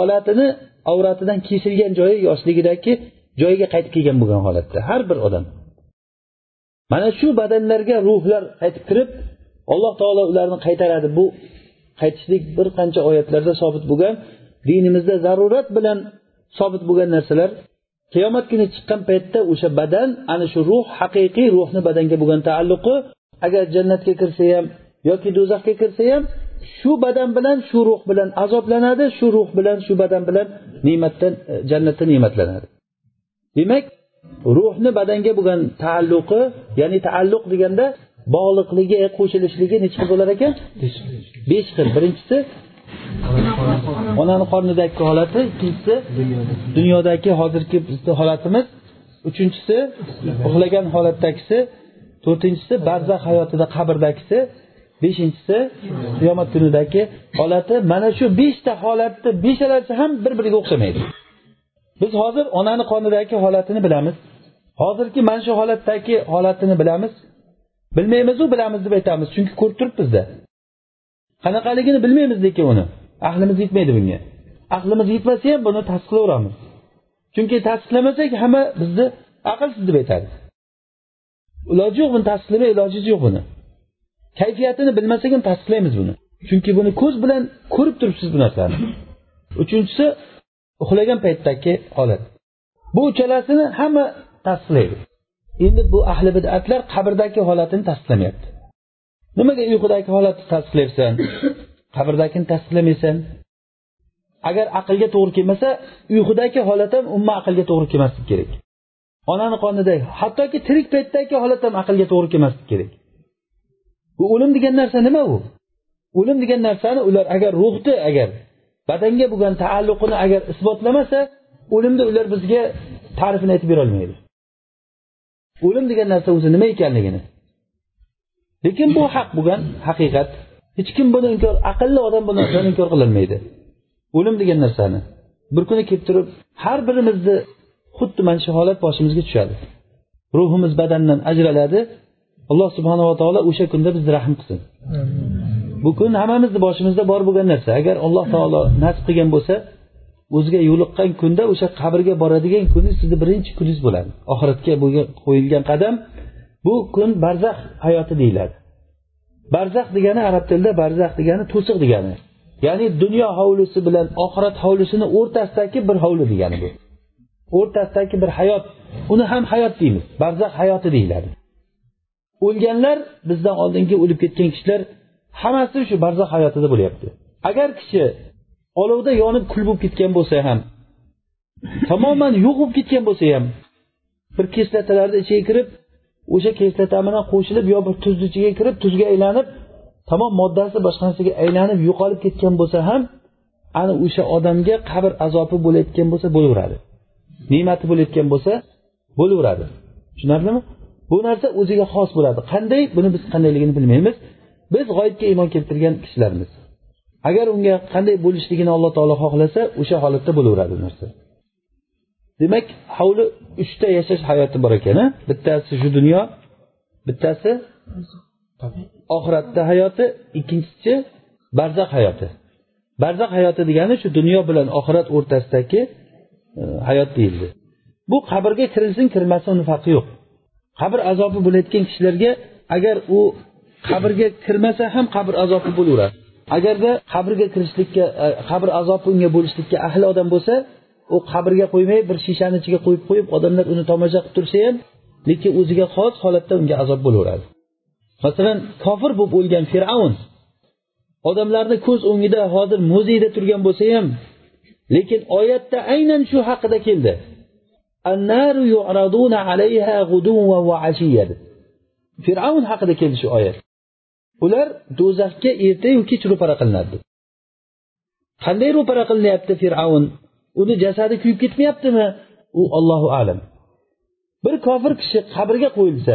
olatini avratidan kesilgan joyi yoshligidagi joyiga qaytib kelgan bo'lgan holatda har bir odam. Mana shu badanlarga ruhlar qaytib kirib alloh taolo ularni qaytaradi. Bu qaytishlik bir qancha oyatlarda sobit bo'lgan dinimizda zarurat bilan sobit bo'lgan narsalar. Qiyomat kuni chiqqan paytda o'sha badan ana shu ruh haqiqiy ruhni badanga bo'lgan taalluqi agar jannatga kirsa ham yoki do'zaxga kirsa ham shu badan bilan shu ruh bilan azoblanadi shu ruh bilan shu badan bilan ne'matdan jannatda ne'matlanadi. Demak ruhni badanga bo'lgan taalluqi ya'ni taalluq deganda bog'liqligi qo'shilishligi necha xil bo'lar ekan? Besh xil. Birinchisi onani qornidagi holati ikkinchisi dunyodagi hozirgi bizni holatimiz uchinchisi uxlagan holatdagisi to'rtinchisi barzax hayotida qabrdagisi beshinchisi qiyomat kunidagi holati. Mana shu beshta holatni beshalasi ham bir biriga o'xshamaydi biz hozir onani qonidagi holatini bilamiz. Hozirgi mana shu holatdagi holatini bilamiz. Bilmaymizu bilamiz deb aytamiz. Chunki ko'rib turibmizda. Qanaqaligini bilmaymiz lekin uni. Aqlimiz yetmaydi bunga. Aqlimiz yetmasa ham buni tasdiqlayveramiz chunki tasdiqlamasak hamma bizni aqlsiz deb aytadi. Iloji yo'q buni tasdiqlamay ilojimiz yo'q buni. Kayfiyatini bilmasak ham tasdiqlaymiz buni. Chunki buni ko'z bilan ko'rib turibsiz bu narsani. Uchinchisi uxlagan paytdagi holat bu uchalasini hamma tasdiqlaydi. Endi bu ahli bidatlar qabrdagi holatini tasdiqlamayapti. Nimaga uyqudagi holatni tasdiqlayapsan? Qabrdagini tasdiqlamaysan? Agar aqlga to'g'ri kelmasa uyqudagi holat ham umuman aqlga to'g'ri kelmasligi kerak. Onani qonidagi hattoki tirik paytdagi holat ham aqlga to'g'ri kelmasligi kerak. Bu o'lim degan narsa nima u? O'lim degan narsani ular agar ruhni agar badanga bo'lgan taalluqini agar isbotlamasa o'limni ular bizga ta'rifini aytib berolmaydi o'lim degan narsa o'zi nima ekanligini. Lekin bu haq bo'lgan haqiqat. Hech kim buni inkor aqlli odam bu narsani inkor qilolmaydi o'lim degan narsani bir kuni kelib turib har birimizni xuddi mana shu holat boshimizga tushadi. Ruhimiz badandan ajraladi. Alloh subhanava taolo o'sha kunda bizni rahm qilsin. Bu kun hammamizni boshimizda bor bo'lgan narsa. Agar alloh taolo nasib qilgan bo'lsa o'ziga yo'liqqan kunda o'sha qabrga boradigan kuningiz sizni birinchi kuningiz bo'ladi. Oxiratga qo'yilgan qadam bu kun barzax hayoti deyiladi. Barzax degani arab tilida barzax degani to'siq degani. Ya'ni dunyo hovlisi bilan oxirat hovlisini o'rtasidagi bir hovli degani bu. O'rtasidagi bir hayot. Uni ham hayot deymiz. Barzax hayoti deyiladi. O'lganlar bizdan oldingi o'lib ketgan kishilar hammasi shu barzax hayotida bo'lyapti. Agar kishi olovda yonib kul bo'lib ketgan bo'lsa ham tamoman yo'q bo'lib ketgan bo'lsa ham bir kislotalarni ichiga kirib o'sha kislota bilan qo'shilib yo bir tuzni ichiga kirib tuzga aylanib tamom moddasi boshqa narsaga aylanib yo'qolib ketgan bo'lsa ham ana o'sha odamga qabr azobi bo'layotgan bo'lsa bo'laveradi. Ne'mati bo'layotgan bo'lsa bo'laveradi. Tushunarlimi? Bu narsa o'ziga xos bo'ladi. Qanday? Buni biz qandayligini bilmaymiz. Biz g'oyibga iymon keltirgan kishilarmiz. Agar unga qanday bo'lishligini alloh taolo xohlasa o'sha holatda bo'laveradi narsa. Demak hovli uchta yashash hayoti bor ekan bittasi shu dunyo bittasi oxiratda hayoti ikkinchisi barzax hayoti. Barzax hayoti degani shu dunyo bilan oxirat o'rtasidagi e, hayot deyildi. Bu qabrga kirilsin kirmasin uni farqi yo'q. Qabr azobi bo'layotgan kishilarga agar u qabrga kirmasa ham qabr azobi bo'laveradi. Agarda qabrga kirishlikka e, qabr azobi unga bo'lishlikka ahli odam bo'lsa u qabrga qo'ymay bir shishani ichiga qo'yib qo'yib odamlar uni tomosha qilib tursa ham lekin o'ziga xos holatda unga azob bo'laveradi. Masalan kofir bo'lib o'lgan fir'avn odamlarni ko'z o'ngida hozir muzeyda turgan bo'lsa ham lekin oyatda aynan shu haqida keldi. Fir'avn haqida keldi shu oyat. Ular do'zaxga ertayu kech ro'para qilinadi qanday ro'para qilinyapti fir'avn? Uni jasadi kuyib ketmayaptimi? U ollohu alam. Bir kofir kishi qabrga qo'yilsa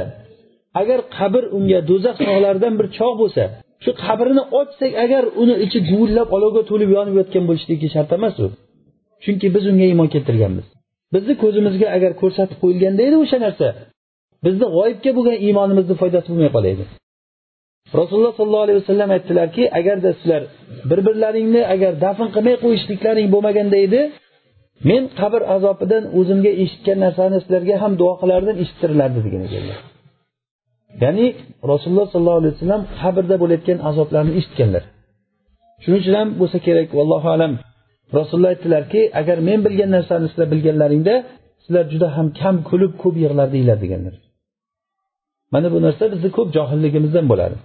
agar qabr unga do'zax tog'laridan bir chog' bo'lsa shu qabrini ochsak agar uni ichi guvillab olovga to'lib yonib yotgan bo'lishligi shart emas u. Chunki biz unga iymon keltirganmiz. Bizni ko'zimizga agar ko'rsatib qo'yilganda edi o'sha narsa bizni g'oyibga bo'lgan iymonimizni foydasi bo'lmay qolaydi. Rasululloh sollallohu alayhi vasallam aytdilarki agarda sizlar bir birlaringni agar dafn qilmay qo'yishliklaring bo'lmaganda edi men qabr azobidan o'zimga eshitgan narsani sizlarga ham duo qilardim eshittirilardi degan ekanlar ya'ni rasululloh sollallohu alayhi vasallam qabrda bo'layotgan azoblarni eshitganlar. Shuning uchun ham bo'lsa kerak vallohu alam. Rasululloh aytdilarki agar men bilgan narsani sizlar bilganlaringda sizlar juda ham kam kulib ko'p yig'lardinglar deganlar. Mana bu narsa bizni ko'p johilligimizdan bo'ladi.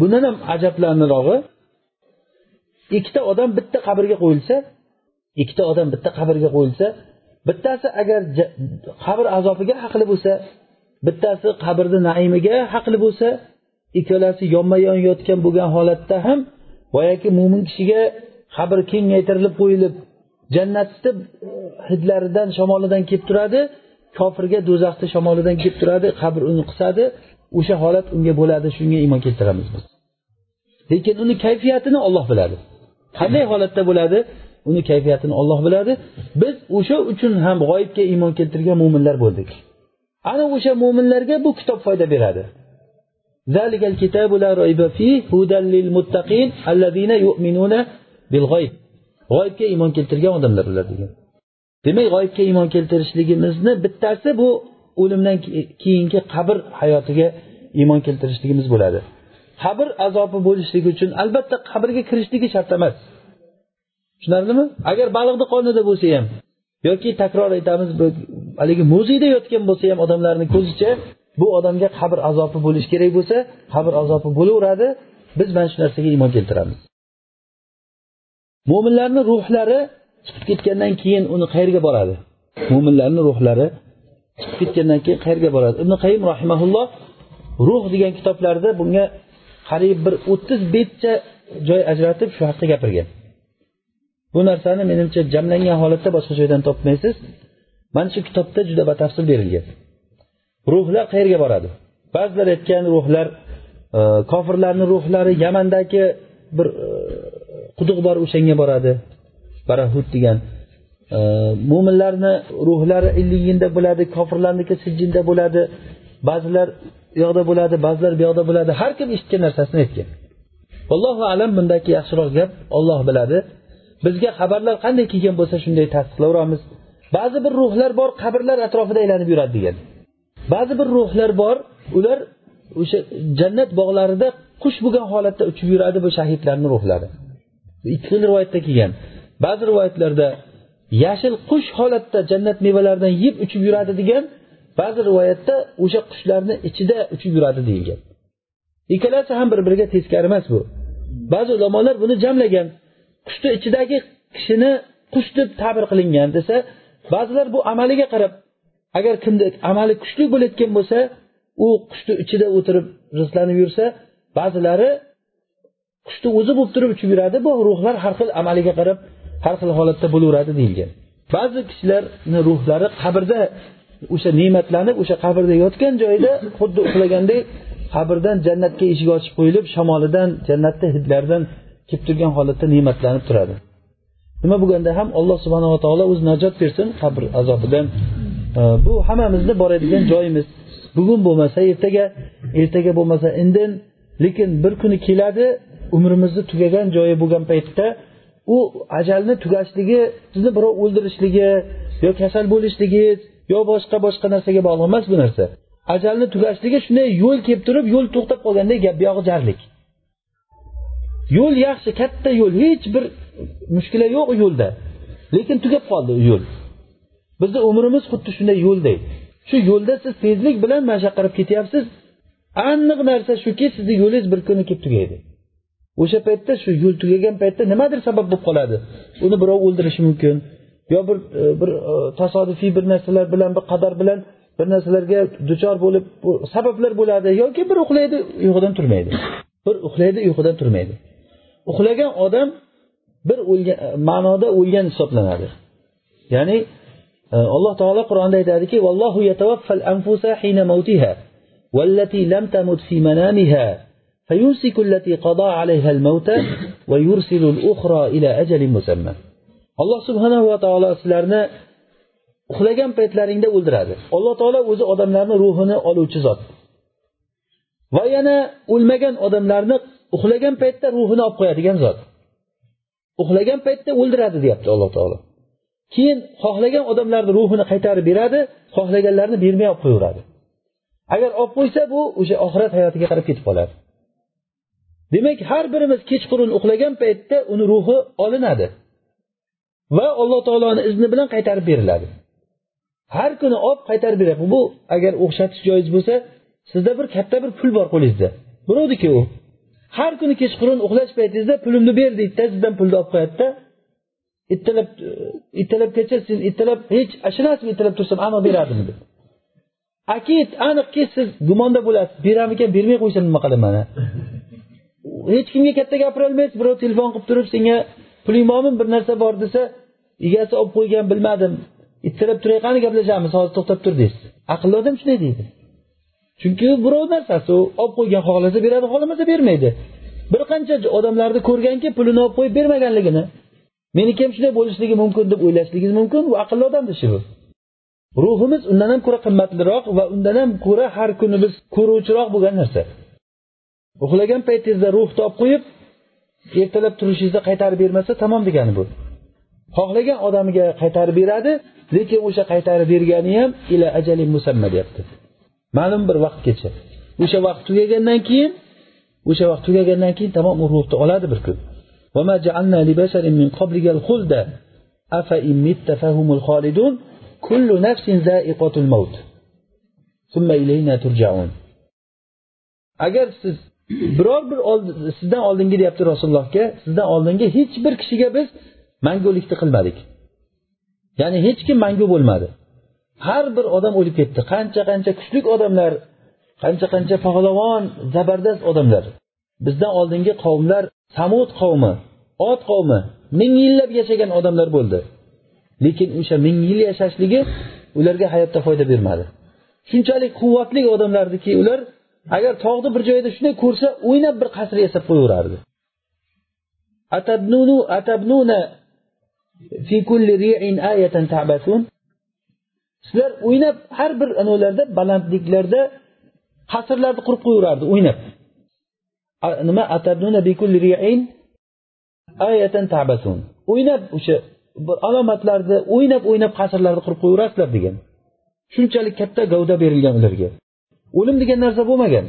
Bundan ham ajablanarog'i ikkita odam bitta qabrga qo'yilsa ikkita odam bitta qabrga qo'yilsa bittasi agar qabr azobiga haqli bo'lsa bittasi qabrni naimiga haqli bo'lsa ikkalasi yonma yon yotgan bo'lgan holatda ham boyagi mo'min kishiga qabr kengaytirilib qo'yilib jannatni hidlaridan shamolidan kelib turadi kofirga do'zaxni shamolidan kelib turadi qabr uni qisadi o'sha holat unga bo'ladi shunga iymon keltiramiz biz. Lekin uni kayfiyatini olloh biladi. Qanday holatda bo'ladi uni kayfiyatini olloh biladi. Biz o'sha uchun ham g'oyibga iymon keltirgan mo'minlar bo'ldik. Ana o'sha mo'minlarga bu kitob foyda beradi. G'oyibga iymon keltirgan odamlar ular degan. Demak g'oyibga iymon keltirishligimizni bittasi bu o'limdan keyingi qabr hayotiga iymon keltirishligimiz bo'ladi. Qabr azobi bo'lishligi uchun albatta qabrga kirishligi shart emas. Tushunarlimi? Agar baliqni qonida bo'lsa ham yoki takror aytamiz haligi muzeyda yotgan bo'lsa ham odamlarni ko'zicha bu odamga qabr azobi bo'lishi kerak bo'lsa qabr azobi bo'laveradi biz mana shu narsaga iymon keltiramiz. Mo'minlarni ruhlari chiqib ketgandan keyin uni qayerga boradi? Mo'minlarni ruhlari chiqib ketgandan keyin qayerga boradi? Ibn qayim rahimaulloh ruh degan kitoblarida bunga qariyb bir o'ttiz betcha joy ajratib shu haqda gapirgan. Bu narsani menimcha jamlangan holatda boshqa joydan topmaysiz. Mana shu kitobda juda batafsil berilgan. Ruhlar qayerga boradi? Ba'zilar aytgan ruhlar e, kofirlarni ruhlari yamandagi bir e, quduq bor o'shanga boradi. Barahud degan mo'minlarni ruhlari illiyinda bo'ladi kofirlarniki sijjinda bo'ladi ba'zilar u yoqda bo'ladi ba'zilar bu yoqda bo'ladi. Har kim eshitgan narsasini aytgan. Allohu alam bundagi yaxshiroq gap olloh biladi. Bizga xabarlar qanday kelgan bo'lsa shunday tasdiqlayveramiz ba'zi bir ruhlar bor qabrlar atrofida aylanib yuradi degan. Ba'zi bir ruhlar bor ular o'sha jannat bog'larida qush bo'lgan holatda uchib yuradi bu shahidlarni ruhlari. Ikki xil rivoyatda kelgan. Ba'zi rivoyatlarda yashil qush holatda jannat mevalaridan yeb uchib yuradi degan ba'zi rivoyatda o'sha qushlarni ichida uchib yuradi deyilgan. Ikkalasi ham bir biriga teskari emas bu. Ba'zi ulamolar buni jamlagan. Qushni ichidagi kishini qush deb ta'bir qilingan desa ba'zilar bu amaliga qarab agar kimda amali kuchli bo'layotgan bo'lsa u qushni ichida o'tirib rizqlanib yursa ba'zilari qushni o'zi bo'lib turib uchib yuradi bu ruhlar har xil amaliga qarab har xil holatda bo'laveradi deyilgan. Ba'zi kishilarni ruhlari qabrda o'sha ne'matlanib o'sha qabrda yotgan joyida xuddi uxlagandek qabrdan jannatga eshik ochib qo'yilib shamolidan jannatni hidlaridan kelib turgan holatda ne'matlanib turadi. Nima bo'lganda ham alloh subhanava taolo o'zi najot bersin qabr azobidan. Bu hammamizni boradigan joyimiz. Bugun bo'lmasa ertaga ertaga bo'lmasa indin lekin bir kuni keladi umrimizni tugagan joyi bo'lgan paytda u ajalni tugashligi sizni birov o'ldirishligi yo kasal bo'lishligingiz yo boshqa boshqa narsaga bog'liq emas bu narsa. Ajalni tugashligi shunday yo'l kelib turib yo'l to'xtab qolganda gap buyog'i jarlik. Yo'l yaxshi katta yo'l hech bir mushkula yo'q u yo'lda. Lekin tugab qoldi u yo'l. Bizni umrimiz xuddi shunday yo'lday shu yo'lda siz tezlik bilan mana shu yoqqa qarab ketyapsiz. Aniq narsa shuki sizni yo'lingiz bir kuni kelib tugaydi. o'sha paytda shu yo'l tugagan paytda nimadir sabab bo'lib qoladi. Uni birov o'ldirishi mumkin yo bir e, bir e, tasodifiy bir narsalar bilan bir qadar bilan bir narsalarga duchor bo'lib sabablar bo'ladi yoki bir uxlaydi uyqudan turmaydi. Bir uxlaydi uyqudan turmaydi. Uxlagan odam bir o'lgan e, ma'noda o'lgan hisoblanadi. Ya'ni alloh taolo qur'onda aytadiki vallohu yatavaffal anfusa hina mautiha vallati lam tamut fi manamiha. فيمسك التي قضى عليها الموت ويرسل الأخرى إلى أجل مسمى alloh subhanahu va taolo sizlarni uxlagan paytlaringda o'ldiradi alloh taolo o'zi odamlarni ruhini oluvchi zot va yana o'lmagan odamlarni uxlagan paytda ruhini olib qo'yadigan zot uxlagan paytda o'ldiradi deyapti alloh taolo keyin xohlagan odamlarni ruhini qaytarib beradi xohlaganlarni bermay olib qo'yaveradi agar olib qo'ysa bu o'sha oxirat hayotiga qarab ketib qoladi Demak har birimiz kechqurun uxlagan paytda uni ruhi olinadi va alloh taoloni izni bilan qaytarib beriladi. Har kuni olib qaytarib beradi bu agar o'xshatish joiz bo'lsa sizda bir katta bir pul bor qo'lingizda. Birovniki u. Har kuni kechqurun uxlash paytingizda pulimni ber deydida sizdan pulni olib qo'yadida. Ertalab ertalabgacha siz ertalab hech shu ertalab tursam aniq beradimi deb. Akid aniqki siz gumonda bo'lasiz. Beramikan bermay qo'ysa nima qilaman hech kimga katta gapirolmaysiz birov telefon qilib turib senga puling bormi bir narsa bor desa egasi olib qo'ygan bilmadim. Ittirab turay qani gaplashamiz hozir to'xtab tur deysiz. Aqlli odam shunday deydi. Chunki birov narsasi u olib qo'ygan xohlasa beradi xohlamasa bermaydi. Bir qancha odamlarni ko'rganki pulini olib qo'yib bermaganligini meniki ham shunday bo'lishligi mumkin deb o'ylashligingiz mumkin bu aqlli odamni ishi bu ruhimiz undan ham ko'ra qimmatliroq va undan ham ko'ra har kuni biz ko'ruvchiroq bo'lgan narsa. Uxlagan paytingizda ruh topib qo'yib ertalab turishingizda qaytarib bermasa tamom degani bu. Xohlagan odamiga qaytarib beradi lekin o'sha qaytarib bergani ham ila ajali musamma deyapti. Ma'lum bir vaqtgacha o'sha vaqt tugagandan keyin o'sha vaqt tugagandan keyin tamom u ruhni oladi bir kun. Agar siz biror bir sizdan oldingi deyapti rasulullohga sizdan oldingi hech bir kishiga biz mangulikni qilmadik. Ya'ni hech kim mangu bo'lmadi. Har bir odam o'lib ketdi. Qancha qancha kuchli odamlar qancha qancha pahlavon zabardast odamlar. Bizdan oldingi qavmlar samud qavmi ot qavmi ming yillab yashagan odamlar bo'ldi. Lekin o'sha ming yil yashashligi ularga hayotda foyda bermadi. Shunchalik quvvatli odamlardiki ular agar tog'ni bir joyda shunday ko'rsa o'ynab bir qasr yasab qo'yaverardi. Sizlar o'ynab har bir anavilarda balandliklarda qasrlarni qurib qo'yaverardi o'ynab. Nima? O'ynab o'sha alomatlarni o'ynab o'ynab qasrlarni qurib qo'yaverasizlar degan. Shunchalik katta gavda berilgan ularga. O'lim degan narsa bo'lmagan.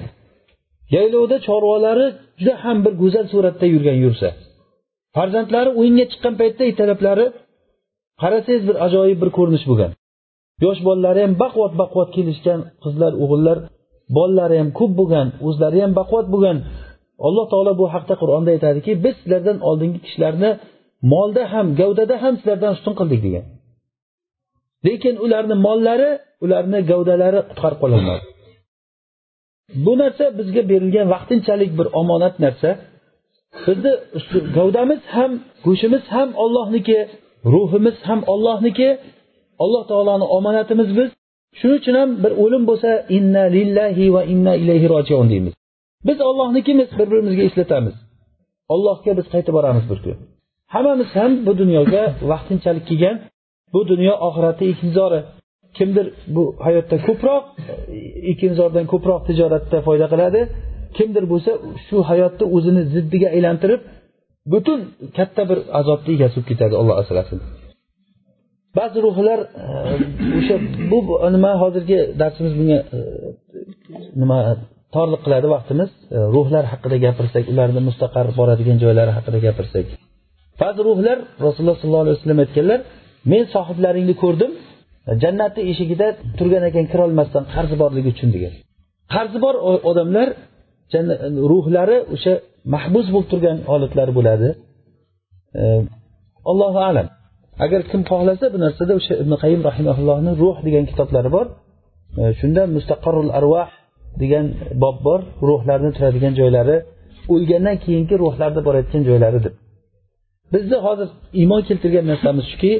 Yaylovda chorvalari juda ham bir go'zal suratda yurgan yursa farzandlari o'yinga chiqqan paytda ertalablari qarasangiz bir ajoyib bir ko'rinish bo'lgan. Yosh bolalari ham baquvvat baquvvat kelishgan qizlar o'g'illar bolalari ham ko'p bo'lgan o'zlari ham baquvvat bo'lgan. Alloh taolo bu haqda qur'onda aytadiki biz sizlardan oldingi kishilarni molda ham gavdada ham sizlardan ustun qildik degan. Lekin ularni mollari ularni gavdalari qutqarib qololmadi bu narsa bizga berilgan vaqtinchalik bir omonat narsa. Bizni gavdamiz ham go'shtimiz ham ollohniki ruhimiz ham ollohniki alloh taoloni omonatimiz biz. Shuning uchun ham bir o'lim bo'lsa inna lillahi va inna ilayhi rojiun deymiz. Biz ollohnikimiz bir birimizga eslatamiz. Allohga biz qaytib boramiz bir kun. Hammamiz ham bu dunyoga vaqtinchalik kelgan bu dunyo oxiratni ekinzori kimdir bu hayotda ko'proq ekinzordan ko'proq tijoratda foyda qiladi. Kimdir bo'lsa shu hayotni o'zini ziddiga aylantirib butun katta bir azobni egasi bo'lib ketadi alloh asrasin. Ba'zi ruhlar e, o'sha bu nima hozirgi darsimiz bunga e, nima torliq qiladi vaqtimiz. E, ruhlar haqida gapirsak ularni mustaqar boradigan joylari haqida gapirsak. Ba'zi ruhlar rasululloh sollallohu alayhi vasallam aytganlar men sohiblaringni ko'rdim jannatni eshigida turgan ekan kirolmasdan qarzi borligi uchun degan. Qarzi bor odamlar ruhlari o'sha mahbus bo'lib turgan holatlari bo'ladi. E, Allohu alam. Agar kim xohlasa bu narsada o'sha ibn qayim rahimaullohni ruh degan kitoblari bor. E, shunda mustaqarrul arvah degan bob bor ruhlarni turadigan joylari o'lgandan keyingi ruhlarni borayotgan joylari deb bizni hozir iymon keltirgan narsamiz shuki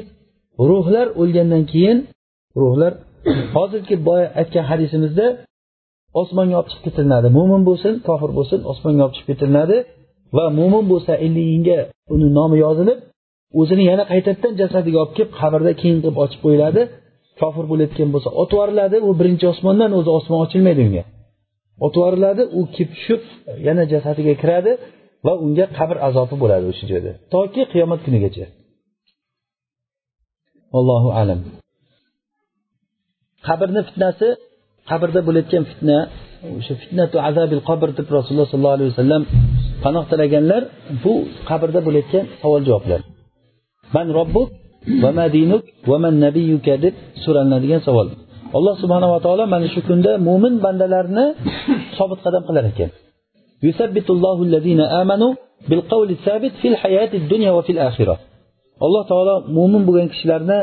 ruhlar o'lgandan keyin ruhlar. Hozirgi boya aytgan hadisimizda osmonga olib chiqib ketilinadi. Mo'min bo'lsin kofir bo'lsin osmonga olib chiqib ketilinadi. Va mo'min bo'lsa illig'inga uni nomi yozilib o'zini yana qaytadan jasadiga olib kelib qabrda keyin qilib ochib qo'yiladi. Kofir bo'layotgan bo'lsa otib yuboriladi u birinchi osmondan o'zi osmon ochilmaydi unga. Otib yuboriladi u kelib tushib yana jasadiga kiradi va unga qabr azobi bo'ladi o'sha joyda. Toki qiyomat kunigacha. Allohu alam. Qabrni fitnasi qabrda bo'layotgan fitna o'sha fitnatu azabil qabr deb rasululloh sollallohu alayhi vasallam panoh tilaganlar bu qabrda bo'layotgan savol javoblar man robbuk va madinuk va man nabiyuka deb so'ralinadigan savol. Alloh subhanava taolo mana shu kunda mo'min bandalarni sobit qadam qilar ekan. Alloh taolo mo'min bo'lgan kishilarni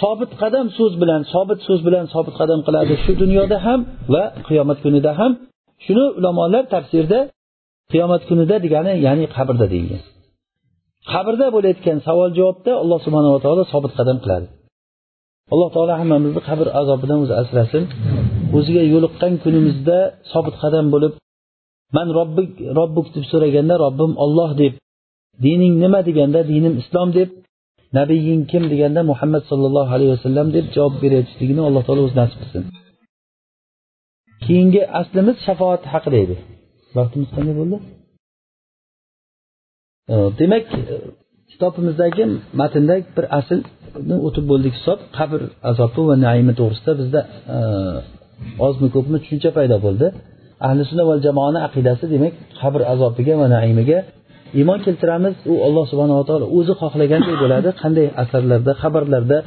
sobit qadam so'z bilan sobit so'z bilan sobit qadam qiladi shu dunyoda ham va qiyomat kunida ham. Shuni ulamolar tafsirda qiyomat kunida degani ya'ni qabrda deyilgan. Qabrda bo'layotgan savol javobda alloh subhanava taolo sobit qadam qiladi. Alloh taolo hammamizni qabr azobidan o'zi asrasin. O'ziga yo'liqqan kunimizda sobit qadam bo'lib man robbik robbuk deb so'raganda robbim olloh deb dining nima deganda dinim islom deb nabiying kim deganda muhammad sollallohu alayhi vasallam deb javob berayotishligini alloh taolo o'zi nasib qilsin. Keyingi aslimiz shafoat haqida edi. Vaqtimiz qanday bo'ldi? Demak kitobimizdagi matnda bir aslni o'tib bo'ldik hisob. Qabr azobi va naimi to'g'risida bizda ozmi ko'pmi tushuncha paydo bo'ldi. Ahli sunna va jamoani aqidasi demak qabr azobiga va naimiga iymon keltiramiz u alloh subhanava taolo o'zi xohlaganday bo'ladi qanday asarlarda xabarlarda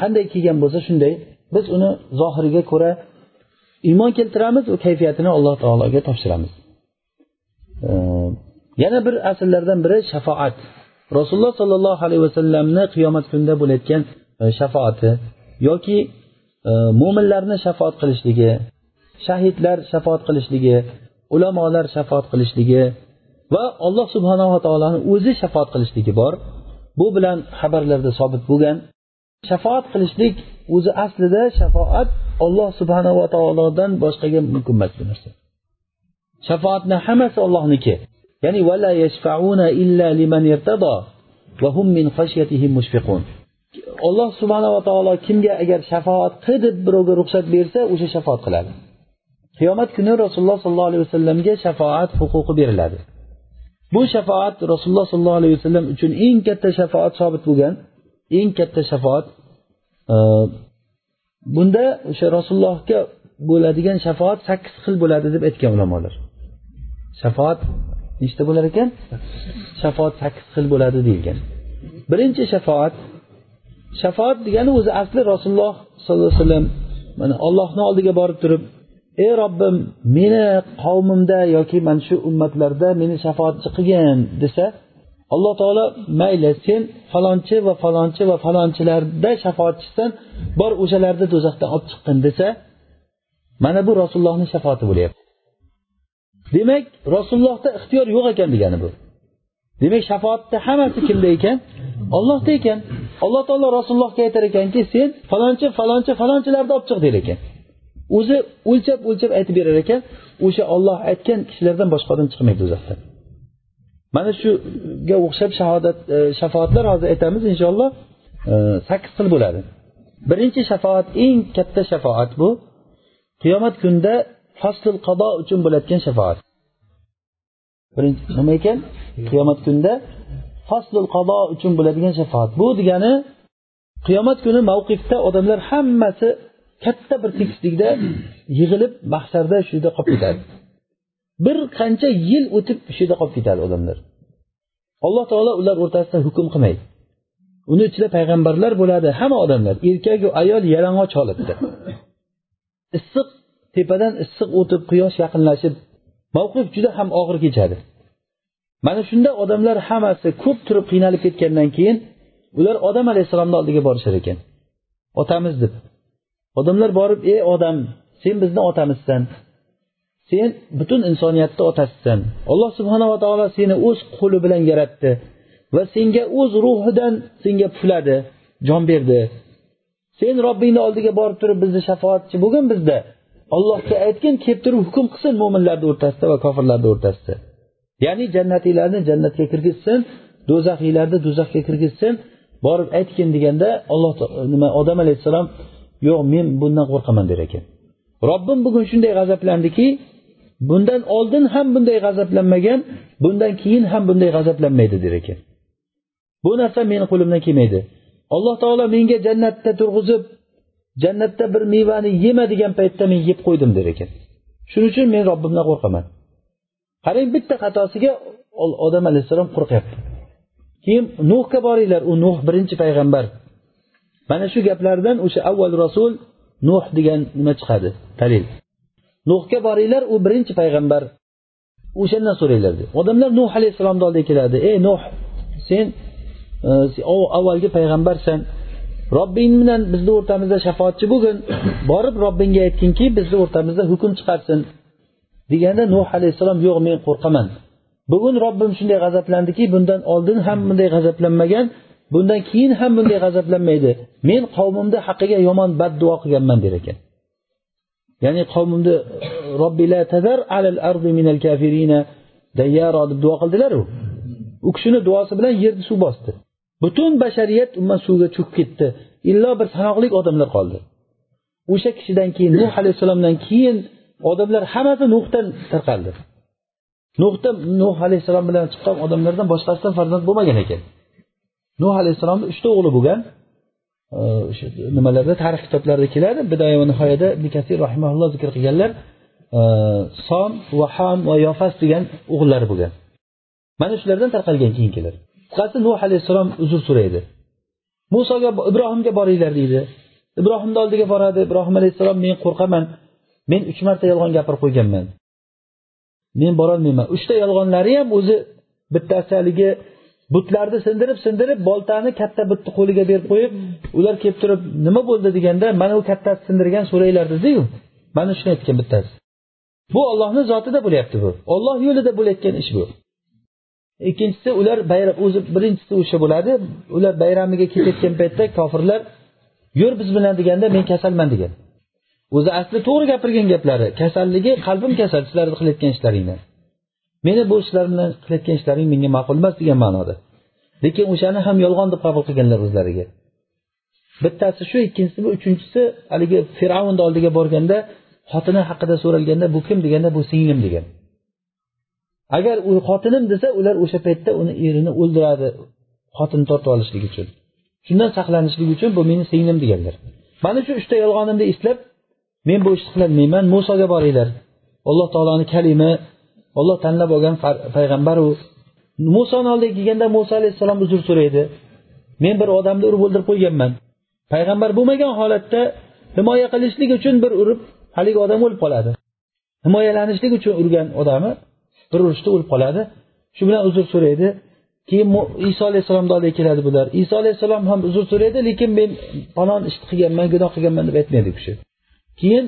qanday kelgan bo'lsa shunday. Biz uni zohiriga ko'ra iymon keltiramiz u kayfiyatini alloh taologa topshiramiz. Yana bir asllardan biri shafoat. Rasululloh sollallohu alayhi vasallamni qiyomat kunida bo'layotgan e, shafoati yoki e, mo'minlarni shafoat qilishligi shahidlar shafoat qilishligi ulamolar shafoat qilishligi va alloh subhanava taoloni o'zi shafoat qilishligi bor. Bu bilan xabarlarda sobit bo'lgan. Shafoat qilishlik o'zi aslida shafoat olloh subhanava taolodan boshqaga mumkin emas bu narsa. Shafoatni hammasi ollohniki ya'ni vala yashfauna illa liman irtado va hum min xashyatihi mushfiqun. Alloh subhanava taolo kimga agar shafoat qil deb birovga ruxsat bersa o'sha shafoat qiladi. Qiyomat kuni rasululloh sollallohu alayhi vasallamga shafoat huquqi beriladi. Bu shafoat rasululloh sollallohu alayhi vasallam uchun eng katta shafoat sobit bo'lgan eng katta shafoat e, bunda o'sha rasulullohga bo'ladigan shafoat sakkiz xil bo'ladi deb aytgan ulamolar. Shafoat nechta bo'lar ekan? Shafoat sakkiz xil bo'ladi deyilgan. Birinchi shafoat shafoat degani o'zi asli rasululloh sollallohu alayhi vasallam mana ollohni oldiga borib turib ey robbim meni qavmimda yoki mana shu ummatlarda meni shafoatchi qilgin desa alloh taolo mayli sen falonchi va falonchi va falonchilarda shafoatchisan bor o'shalarni do'zaxdan olib chiqqin desa mana bu rasulullohni shafoati bo'lyapti. Demak rasulullohda ixtiyor yo'q ekan degani bu. Demak shafoatni hammasi kimda ekan? Ollohda ekan. Alloh taolo rasulullohga aytar ekanki sen falonchi falonchi falonchilarni olib chiq der ekan. O'zi o'lchab o'lchab aytib berar ekan o'sha olloh aytgan kishilardan boshqa odam chiqmaydi do'zaxdan mana shuga o'xshab shahodat e, shafoatlar hozir aytamiz inshaalloh e, sakkiz xil bo'ladi. Birinchi shafoat eng katta shafoat bu qiyomat kunida faslul qado uchun bo'layotgan shafoat. Birinchi nima ekan qiyomat kunida faslul qado uchun bo'ladigan shafoat. Bu degani qiyomat kuni mavqifda odamlar hammasi katta bir tekislikda yig'ilib mahsarda shu yerda qolib ketadi. Bir qancha yil o'tib shu yerda qolib ketadi odamlar. Alloh taolo ular o'rtasida hukm qilmaydi. Uni ichida payg'ambarlar bo'ladi hamma odamlar. Erkaku ayol yalang'och holatda. Issiq tepadan issiq o'tib quyosh yaqinlashib mavqif juda ham og'ir kechadi. Mana shunda odamlar hammasi ko'p turib qiynalib ketgandan keyin ular odam alayhissalomni oldiga borishar ekan. Otamiz deb. Odamlar borib ey odam sen bizni otamizsan. Sen butun insoniyatni otasisan. Alloh subhanava taolo seni o'z qo'li bilan yaratdi va senga o'z ruhidan senga pufladi jon berdi. Sen robbingni oldiga borib turib bizni shafoatchi bo'lgin bizda. Allohga aytgin kelib turib hukm qilsin mo'minlarni o'rtasida va kofirlarni o'rtasida. Ya'ni jannatiylarni jannatga kirgizsin do'zaxiylarni do'zaxga kirgizsin. Borib aytgin deganda alloh nima odam alayhissalom yo'q men bundan qo'rqaman der ekan. Robbim bugun shunday g'azablandiki bundan oldin ham bunday g'azablanmagan bundan keyin ham bunday g'azablanmaydi der ekan. Bu narsa meni qo'limdan kelmaydi. Alloh taolo menga jannatda turg'izib jannatda bir mevani yema degan paytda men yeb qo'ydim der ekan. Shuning uchun men robbimdan qo'rqaman. Qarang bitta xatosiga odam alayhissalom qo'rqyapti. Keyin nuhga boringlar u nuh birinchi payg'ambar. Mana shu gaplardan o'sha avval rasul nuh degan nima chiqadi? Dalil. Nuhga boringlar u birinchi payg'ambar. O'shandan so'ranglar dedi. Odamlar nuh alayhissalomni oldiga keladi. Ey nuh sen e, avvalgi payg'ambarsan. Robbing bilan bizni o'rtamizda shafoatchi bo'lgin. Borib robbingga aytginki bizni o'rtamizda hukm chiqarsin. Deganda nuh alayhissalom yo'q men qo'rqaman. Bugun robbim shunday g'azablandiki bundan oldin ham bunday g'azablanmagan. Bundan keyin ham bunday g'azablanmaydi. Men qavmimni haqqiga yomon badduo qilganman der ekan. Ya'ni qavmimni robbi la tazar alal ardi minal kafirina dayyaro deb duo qildilar u u kishini duosi bilan yerni suv bosdi. Butun bashariyat umuman suvga cho'kib ketdi. Illo bir sanoqli odamlar qoldi. O'sha kishidan keyin nuh alayhissalomdan keyin odamlar hammasi nuhdan tarqaldi. Nuhda nuh alayhissalom bilan chiqqan odamlardan boshqasidan farzand bo'lmagan ekan. Nuh alayhissalomni uchta o'g'li bo'lgan e, o'sha nimalarda tarix kitoblarida keladi. Bidoya va nihoyada ibn kasir rahimaulloh zikr qilganlar e, som va ham va yofas degan o'g'illari bo'lgan. Mana shulardan tarqalgan keyingilar qisqasi nuh alayhissalom uzr so'raydi. Musoga ibrohimga boringlar deydi. Ibrohimni oldiga boradi. Ibrohim alayhissalom men qo'rqaman. Men uch marta yolg'on gapirib qo'yganman. Men borolmayman. Uchta yolg'onlari ham o'zi bittasi haligi butlarni sindirib sindirib boltani katta butni qo'liga berib qo'yib ular kelib turib nima bo'ldi? deganda mana u kattasi sindirgan so'ranglar dediyu. Mana shuni aytgan bittasi. Bu ollohni zotida bo'lyapti bu. Olloh yo'lida bo'layotgan ish bu. Ikkinchisi ular bayram o'zi birinchisi o'sha bo'ladi. Ular bayramiga ketayotgan paytda kofirlar yur biz bilan deganda men kasalman degan. O'zi asli to'g'ri gapirgan gaplari kasalligi qalbim kasal sizlarni qilayotgan ishlaringdan. Meni bu ishlar bilan qilayotgan ishlaring menga ma'qul emas degan ma'noda. Lekin o'shani ham yolg'on deb qabul qilganlar o'zlariga. Bittasi shu ikkinchisi bu uchinchisi haligi fir'avnni oldiga borganda xotini haqida so'ralganda bu kim deganda bu singlim degan. Agar u xotinim desa ular o'sha paytda uni erini o'ldiradi xotinni tortib olishlik uchun. Shundan saqlanishlik uchun bu meni singlim deganlar. Mana shu uchta yolg'onimni eslab men bu ishni qilolmayman musoga boringlar. Alloh taoloni kalimi olloh tanlab olgan payg'ambar u musoni oldiga kelganda muso alayhissalom uzr so'raydi. Men bir odamni urib o'ldirib qo'yganman. Payg'ambar bo'lmagan holatda himoya qilishlik uchun bir urib haligi odam o'lib qoladi. Himoyalanishlik uchun urgan odami bir urushda o'lib qoladi. Shu bilan uzr so'raydi. Keyin iso alayhissalomni oldiga keladi bular. Iso alayhissalom ham uzr so'raydi lekin men falon ishni qilganman gunoh qilganman deb aytmaydi u kishi. Keyin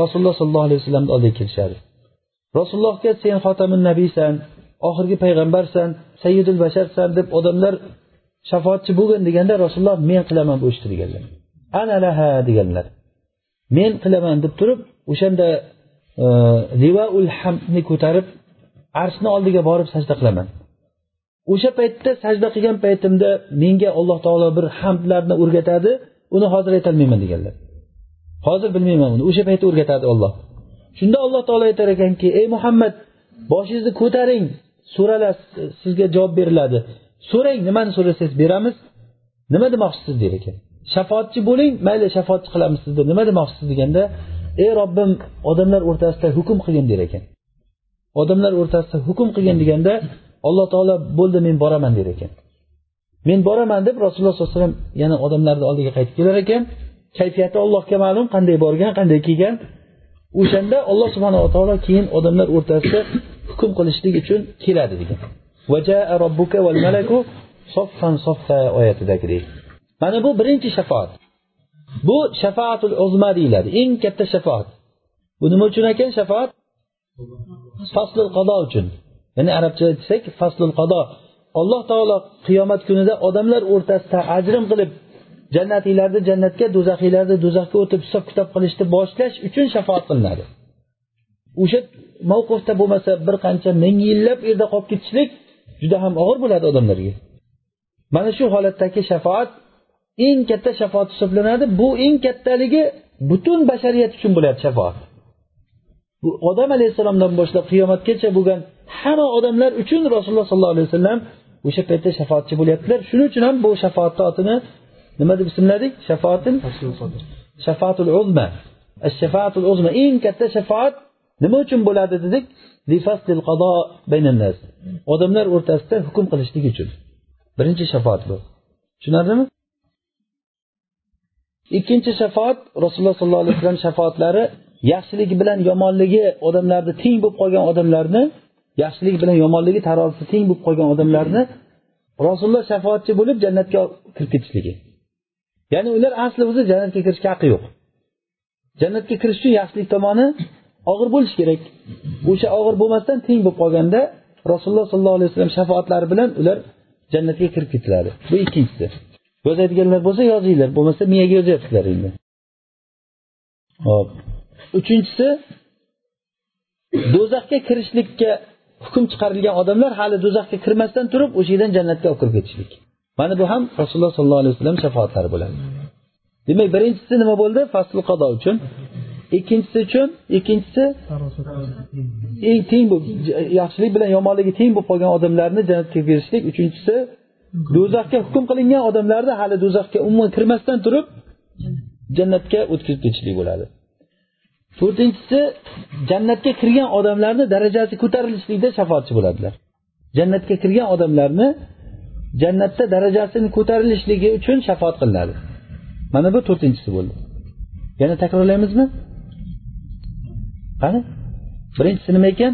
rasululloh sollallohu alayhi vasallamni oldiga kelishadi. Rasulullohga sen xotamin nabiysan oxirgi payg'ambarsan sayyidul basharsan deb odamlar shafoatchi bo'lgin deganda rasululloh men qilaman bu ishni deganlar. Ana laha deganlar. Men qilaman deb turib o'shanda e, rivaul hamdni ko'tarib arshni oldiga borib sajda qilaman. O'sha paytda sajda qilgan paytimda menga alloh taolo bir hamdlarni o'rgatadi uni hozir aytolmayman deganlar. Hozir bilmayman uni. O'sha paytda o'rgatadi olloh shunda alloh taolo aytar ekanki ey muhammad boshingizni ko'taring so'ralar sizga javob beriladi. So'rang nimani so'rasangiz beramiz. Nima demoqchisiz? der ekan. Shafoatchi bo'ling mayli shafoatchi qilamiz sizni. Nima demoqchisiz? deganda ey robbim odamlar o'rtasida hukm qilgin der ekan. Odamlar o'rtasida hukm qilgin deganda alloh taolo bo'ldi men boraman der ekan. Men boraman deb rasululloh sollallohu alayhi vasallam yana odamlarni oldiga qaytib kelar ekan. Kayfiyati allohga ma'lum qanday borgan qanday kelgan o'shanda alloh subhanava taolo keyin odamlar o'rtasida hukm qilishlik uchun keladi degan. Oyatidagidek. Mana bu birinchi shafoat. Bu shafaatul uzma deyiladi. Eng katta shafoat. Bu nima uchun ekan shafoat? Faslul qado uchun. Ya'ni arabcha aytsak faslul qado alloh taolo qiyomat kunida odamlar o'rtasida ajrim qilib jannatiylarni jannatga do'zaxiylarni do'zaxga o'tib hisob kitob qilishni boshlash uchun shafoat qilinadi. O'sha mavqifda bo'lmasa bir qancha ming yillab u yerda qolib ketishlik juda ham og'ir bo'ladi odamlarga. Mana shu holatdagi shafoat eng katta shafoat hisoblanadi. Bu eng kattaligi butun bashariyat uchun bo'ladi shafoat. Bu odam alayhissalomdan boshlab qiyomatgacha bo'lgan hamma odamlar uchun rasululloh sollallohu alayhi vasallam o'sha paytda shafoatchi bo'lyaptilar. Shuning uchun ham bu shafoatni otini nima deb ismladik shafaatil shafaatul uzma. Shafaatul uzma. Eng katta shafoat nima uchun bo'ladi dedik? Odamlar o'rtasida hukm qilishlik uchun. Birinchi shafoat bu. Tushunarlimi? Ikkinchi shafoat rasululloh sollallohu alayhi vasallam shafootlari yaxshiligi bilan yomonligi odamlarni teng bo'lib qolgan odamlarni yaxshilik bilan yomonligi tarozisi teng bo'lib qolgan odamlarni rasululloh shafoatchi bo'lib jannatga kirib ketishligi ya'ni ular asli o'zi jannatga kirishga haqqi yo'q. Jannatga kirish uchun yaxshilik tomoni og'ir bo'lishi kerak. O'sha og'ir bo'lmasdan teng bo'lib qolganda rasululloh sollallohu alayhi vasallam shafaatlari bilan ular jannatga kirib ketiladi. Bu ikkinchisi. Yozadiganlar bo'lsa yozinglar bo'lmasa miyaga yozyapsizlar endi. Hop uchinchisi do'zaxga kirishlikka hukm chiqarilgan odamlar hali do'zaxga kirmasdan turib o'sha yerdan jannatga olib kirib ketishlik. Mana bu ham rasululloh sollallohu alayhi vasallam shafoatlari bo'ladi. Demak birinchisi nima bo'ldi? Fasl qado uchun. Ikkinchisi uchun? Ikkinchisi? Eng teng yaxshilik bilan yomonligi teng bo'lib qolgan odamlarni jannatga kirishlik uchinchisi do'zaxga hukm qilingan odamlarni hali do'zaxga umuman kirmasdan turib jannatga o'tkazib ketishlik bo'ladi. To'rtinchisi jannatga kirgan odamlarni darajasi ko'tarilishlikda shafoatchi bo'ladilar. Jannatga kirgan odamlarni jannatda darajasini ko'tarilishligi uchun shafoat qilinadi. Mana bu to'rtinchisi bo'ldi. Yana takrorlaymizmi? Qani? Birinchisi nima ekan?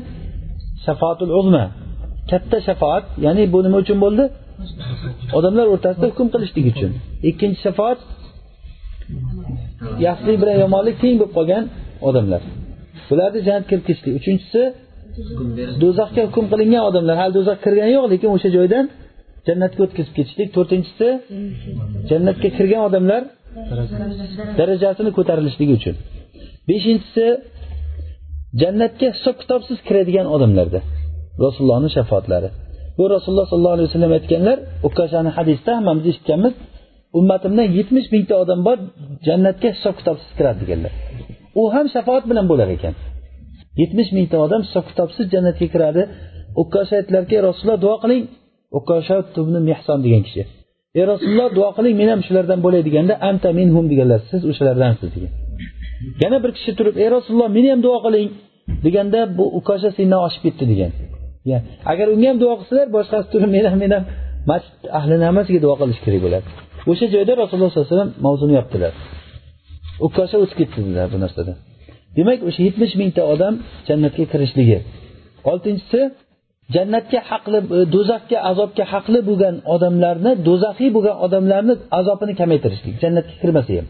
Shafoatul uzma. Katta shafoat ya'ni bu nima uchun bo'ldi? Odamlar o'rtasida hukm qilishlik uchun. Ikkinchi shafoat yaxshilik bilan yomonlik teng bo'lib qolgan odamlar. Bularni jannatga kirib ketishlik. Uchinchisi do'zaxga hukm qilingan odamlar. Hali do'zaxga kirgani yo'q lekin o'sha joydan jannatga o'tkazib ketishlik. To'rtinchisi jannatga kirgan odamlar darajasini ko'tarilishligi uchun. Beshinchisi jannatga hisob kitobsiz kiradigan odamlarda rasulullohni shafaatlari bu rasululloh sollallohu alayhi vasallam aytganlar ukashani hadisda hammamiz eshitganmiz ummatimdan yetmish mingta odam bor jannatga hisob kitobsiz kiradi deganlar. U ham shafoat bilan bo'lar ekan. Yetmish mingta odam hisob kitobsiz jannatga kiradi. Ukasha aytdilarki rasululloh duo qiling ukasha mehson degan kishi. Ey rasululloh duo qiling men ham shulardan bo'lay deganda anta minhum deganlar siz o'shalardansiz degan. Yana bir kishi turib ey rasululloh meni ham duo qiling deganda bu ukasha sendan oshib ketdi degan. Agar unga ham duo qilsalar boshqasi turib men ham men ham masjid ahlini hammasiga duo qilish kerak bo'ladi o'sha joyda rasululloh sollallohu alayhi vasallam mavzuni yopdilar. Ukasha o'tib ketdi dedilar bu narsada demak o'sha yetmish mingta odam jannatga kirishligi. Oltinchisi jannatga haqli e, do'zaxga azobga haqli bo'lgan odamlarni do'zaxiy bo'lgan odamlarni azobini kamaytirishlik jannatga kirmasa ham.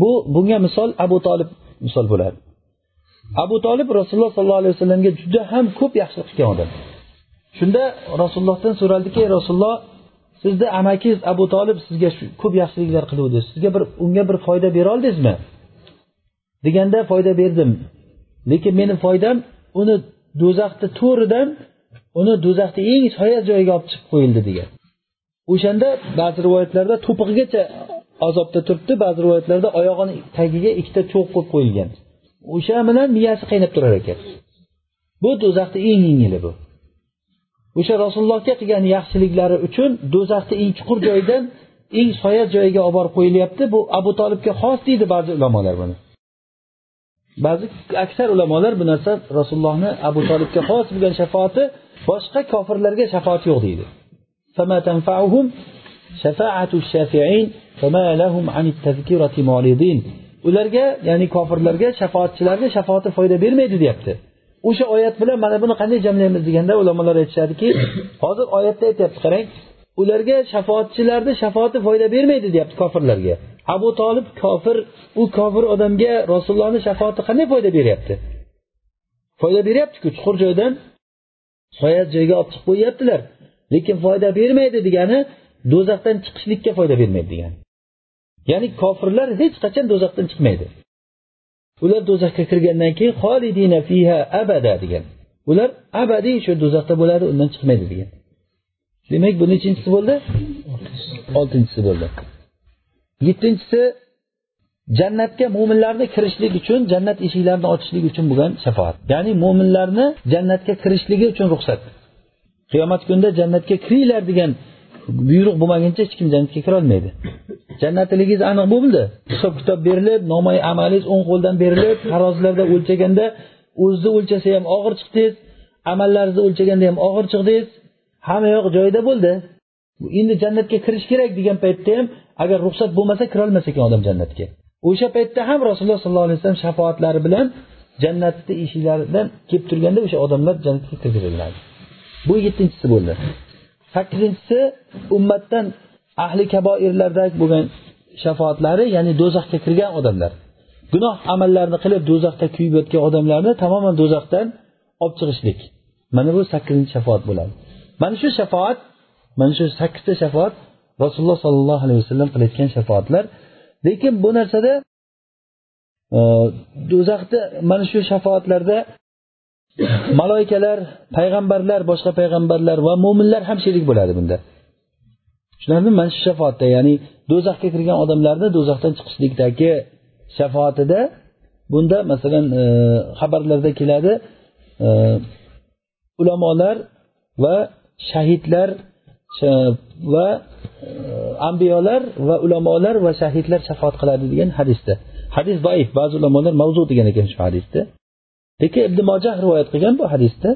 Bu bunga misol abu tolib misol bo'ladi. Abu tolib rasululloh sollallohu alayhi vasallamga juda ham ko'p yaxshilik qilgan odam. Shunda rasulullohdan so'raldiki rasululloh sizni amakingiz abu tolib sizga ko'p yaxshiliklar qiluvdi. Sizga bir unga bir foyda bera oldingizmi? Deganda foyda berdim. Lekin meni foydam uni do'zaxni to'ridan uni do'zaxni eng soya joyiga olib chiqib qo'yildi degan. O'shanda ba'zi rivoyatlarda to'pig'igacha azobda turibdi ba'zi rivoyatlarda oyog'ini tagiga ikkita cho'g' qo'yib qo'yilgan. O'sha bilan miyasi qaynab turar ekan. Bu do'zaxni eng yengili bu. O'sha rasulullohga qilgan yaxshiliklari uchun do'zaxni eng chuqur joyidan eng soya joyiga olib borib qo'yilyapti. Bu abu tolibga xos deydi ba'zi ulamolar buni. Ba'zi aksar ulamolar bu narsa rasulullohni abu tolibga xos bo'lgan shafoati boshqa kofirlarga shafoat yo'q deydi. Ularga ya'ni kofirlarga shafoatchilarga shafoati foyda bermaydi deyapti. O'sha oyat bilan mana buni qanday jamlaymiz deganda ulamolar aytishadiki hozir oyatda aytyapti qarang ularga shafoatchilarni shafoati foyda bermaydi deyapti kofirlarga. Abu tolib kofir u kofir odamga rasulullohni shafoati qanday foyda beryapti? Foyda beryaptiku chuqur joydan? Soya joyga olib chiqib qo'yyaptilar. Lekin foyda bermaydi degani do'zaxdan chiqishlikka foyda bermaydi degani. Ya'ni kofirlar hech qachon do'zaxdan chiqmaydi. Ular do'zaxga kirgandan keyin xolidina fiha abada degan. Ular abadiy shu do'zaxda bo'ladi undan chiqmaydi degan. Demak bu nechinchisi bo'ldi? Oltinchisi bo'ldi. Yettinchisi jannatga mo'minlarni kirishlik uchun jannat eshiklarini ochishlik uchun bo'lgan shafoat. Ya'ni mo'minlarni jannatga kirishligi uchun ruxsat. Qiyomat kunida jannatga kiringlar degan buyruq bo'lmaguncha hech kim jannatga kirolmaydi jannatligingiz aniq bo'ldi. Hisob kitob berilib nomai amalingiz o'ng qo'ldan berilib tarozilarda o'lchaganda o'zizni o'lchasa ham og'ir chiqdingiz amallaringizni o'lchaganda ham og'ir chiqdingiz. Hamma yoq joyida bo'ldi. Endi jannatga kirish kerak degan paytda ham agar ruxsat bo'lmasa kirolmas ekan odam jannatga. O'sha paytda ham rasululloh sollallohu alayhi vasallam shafoatlari bilan jannatni eshiklaridan kelib turganda o'sha odamlar jannatga kirgiziladi. Bu yettinchisi bo'ldi. Sakkizinchisi ummatdan ahli kaboirlardagi bo'lgan shafoatlari ya'ni do'zaxga kirgan odamlar. Gunoh amallarni qilib do'zaxda kuyib yotgan odamlarni tamoman do'zaxdan olib chiqishlik. Mana bu sakkizinchi shafoat bo'ladi. Mana shu shafoat mana shu sakkizta shafoat rasululloh sollallohu alayhi vasallam qilayotgan shafoatlar. Lekin bu narsada e, do'zaxda mana shu shafoatlarda maloikalar payg'ambarlar boshqa payg'ambarlar va mo'minlar ham sherik bo'ladi bunda. Tushunarlimi mana shu shafoatda ya'ni do'zaxga kirgan odamlarni do'zaxdan chiqishlikdagi shafoatida bunda masalan e, xabarlarda keladi e, ulamolar va shahidlar va e, ambiyolar va ulamolar va shahidlar shafoat qiladi degan hadisda. Hadis zaif ba'zi ulamolar mavzu degan ekan shu hadisda. Lekin ibn mojah rivoyat qilgan bu hadisda.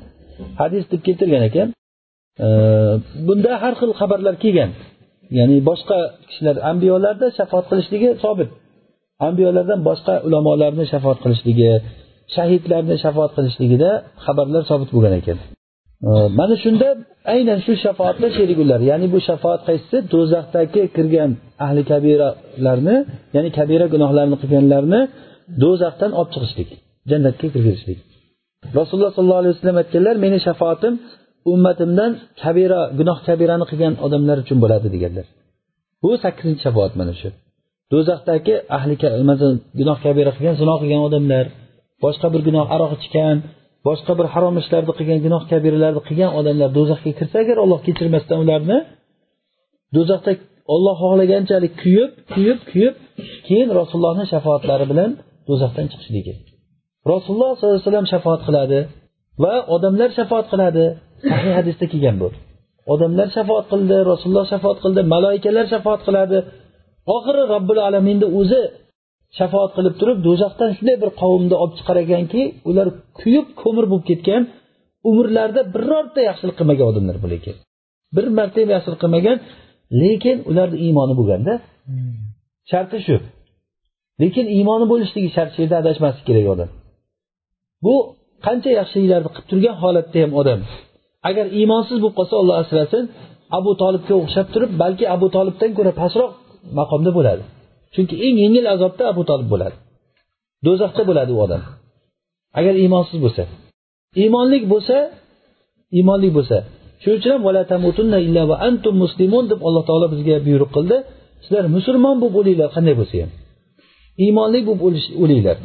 Hadis deb keltirgan ekan. E, bunda har xil xabarlar kelgan. Ya'ni boshqa kishilar ambiyolarda shafoat qilishligi sobit. Ambiyolardan boshqa ulamolarni shafoat qilishligi shahidlarni shafoat qilishligida xabarlar sobit bo'lgan ekan. Mana shunda aynan shu shafoatda sherik ya'ni bu shafoat qaysisi do'zaxdagi kirgan ahli kabiralarni ya'ni kabira gunohlarni qilganlarni do'zaxdan olib chiqishlik jannatga kirgizishlik. Rasululloh sollallohu alayhi vasallam aytganlar meni shafaatim ummatimdan kabira gunoh kabirani qilgan odamlar uchun bo'ladi deganlar. Bu sakkizinchi shafoat mana shu. Do'zaxdagi ahli gunoh kabira qilgan zino qilgan odamlar boshqa bir gunoh aroq ichgan boshqa bir harom ishlarni qilgan gunoh kabiralarni qilgan odamlar do'zaxga kirsa agar olloh kechirmasdan ularni do'zaxda olloh xohlaganchalik kuyib kuyib kuyib keyin rasulullohni shafoatlari bilan do'zaxdan chiqishligi rasululloh sollallohu alayhi vasallam shafoat qiladi va odamlar shafoat qiladi. Sahih hadisda kelgan bu. Odamlar shafoat qildi rasululloh shafoat qildi maloikalar shafoat qiladi. Oxiri robbil alaminni o'zi shafoat qilib turib do'zaxdan shunday bir qavmni olib chiqar ekanki ular kuyib ko'mir bo'lib ketgan umrlarida birorta yaxshilik qilmagan odamlar bu lekin bir marta ham yaxshilik qilmagan lekin ularni iymoni bo'lganda sharti shu. Lekin iymoni bo'lishligi shart shu yerda adashmaslik kerak odam. Bu qancha yaxshiliklarni qilib turgan holatda ham odam. Agar iymonsiz bo'lib qolsa olloh asrasin abu tolibga o'xshab turib balki abu tolibdan ko'ra pastroq maqomda bo'ladi. Chunki eng yengil azobda abu tolib bo'ladi. Do'zaxda bo'ladi u odam. Agar iymonsiz bo'lsa. Iymonlik bo'lsa iymonlik bo'lsa. Shuning uchun ham deb alloh taolo bizga buyruq qildi. Sizlar musulmon bo'lib o'linglar qanday bo'lsa ham. Iymonli bo'lib o'linglar.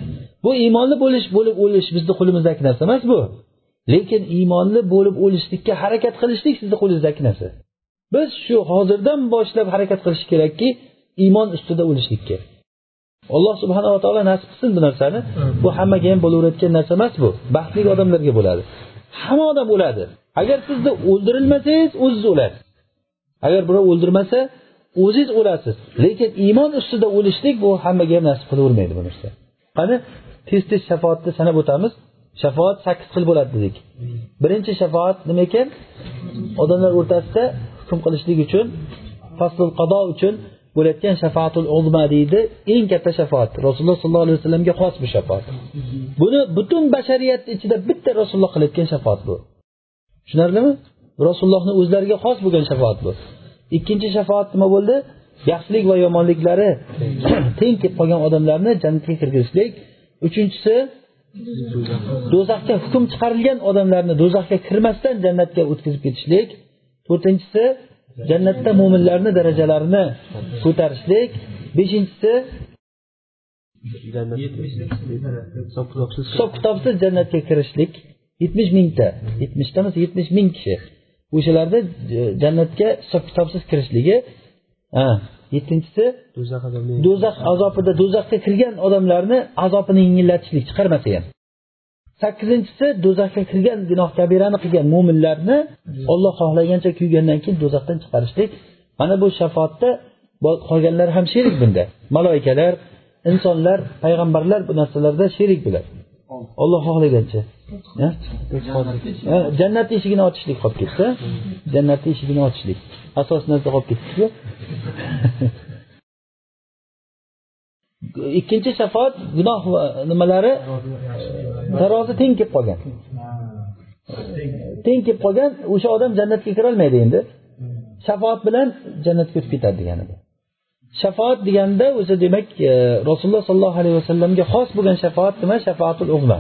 Bu iymonli bo'lish bo'lib o'lish bizni qo'limizdagi narsa emas bu. Lekin iymonli bo'lib o'lishlikka harakat qilishlik sizni qo'lingizdagi narsa. Biz shu hozirdan boshlab harakat qilish kerakki iymon ustida o'lishlikka alloh subhanava taolo nasib qilsin bu narsani. Bu hammaga ham bo'laverayotgan narsa emas bu. Baxtli odamlarga bo'ladi. Hamma odam o'ladi. Agar sizni o'ldirilmasangiz o'ziz o'lasiz agar birov o'ldirmasa o'zingiz o'lasiz. Lekin iymon ustida o'lishlik bu hammaga ham nasib qilavermaydi bu narsa. Qani? Tez tez shafoatni sanab o'tamiz. Shafoat sakkiz xil bo'ladi dedik. Birinchi shafoat nima ekan? Odamlar o'rtasida hukm qilishlik uchun faslul qado uchun bo'layotgan shafoatul uzma deydi. Eng katta shafoat rasululloh sollallohu alayhi vasallamga xos bu shafoat buni butun bashariyat ichida bitta rasululloh qilayotgan shafoat bu. Tushunarlimi? Rasulullohni o'zlariga xos bo'lgan shafoat bu. Ikkinchi shafoat nima bo'ldi? Yaxshilik va yomonliklari. Teng kelib qolgan odamlarni jannatga kirgizishlik. Uchinchisi do'zaxga hukm chiqarilgan odamlarni do'zaxga kirmasdan jannatga o'tkazib ketishlik. To'rtinchisi jannatda mo'minlarni darajalarini ko'tarishlik. Beshinchisi hisob kitobsiz jannatga kirishlik. Yetmish mingta yetmishta emas yetmish ming kishi. O'shalarni e, jannatga hisob kitobsiz kirishligi. Yettinchisi do'zax azobida do'zaxga kirgan odamlarni azobini yengillatishlik chiqarmasa ham sakkizinchisi do'zaxga kirgan gunoh kabirani qilgan mo'minlarni olloh xohlagancha kuygandan keyin do'zaxdan chiqarishlik. Mana bu shafoatda qolganlar ham sherik bunda. Maloikalar insonlar payg'ambarlar bu narsalarda sherik bo'ladi olloh xohlagancha. Jannatni eshigini ochishlik qolib ketdi jannatni eshigini ochishlik. Asosiy narsa qolib ketdiku ikkinchi shafoat gunoh nimalari tarozi teng kelib qolgan. Teng kelib qolgan o'sha odam jannatga kirolmaydi endi. Shafoat bilan jannatga o'tib ketadi degani bu shafoat deganda o'zi demak e, rasululloh sollallohu alayhi vasallamga xos bo'lgan shafoat nima? Shafaatul ug'ma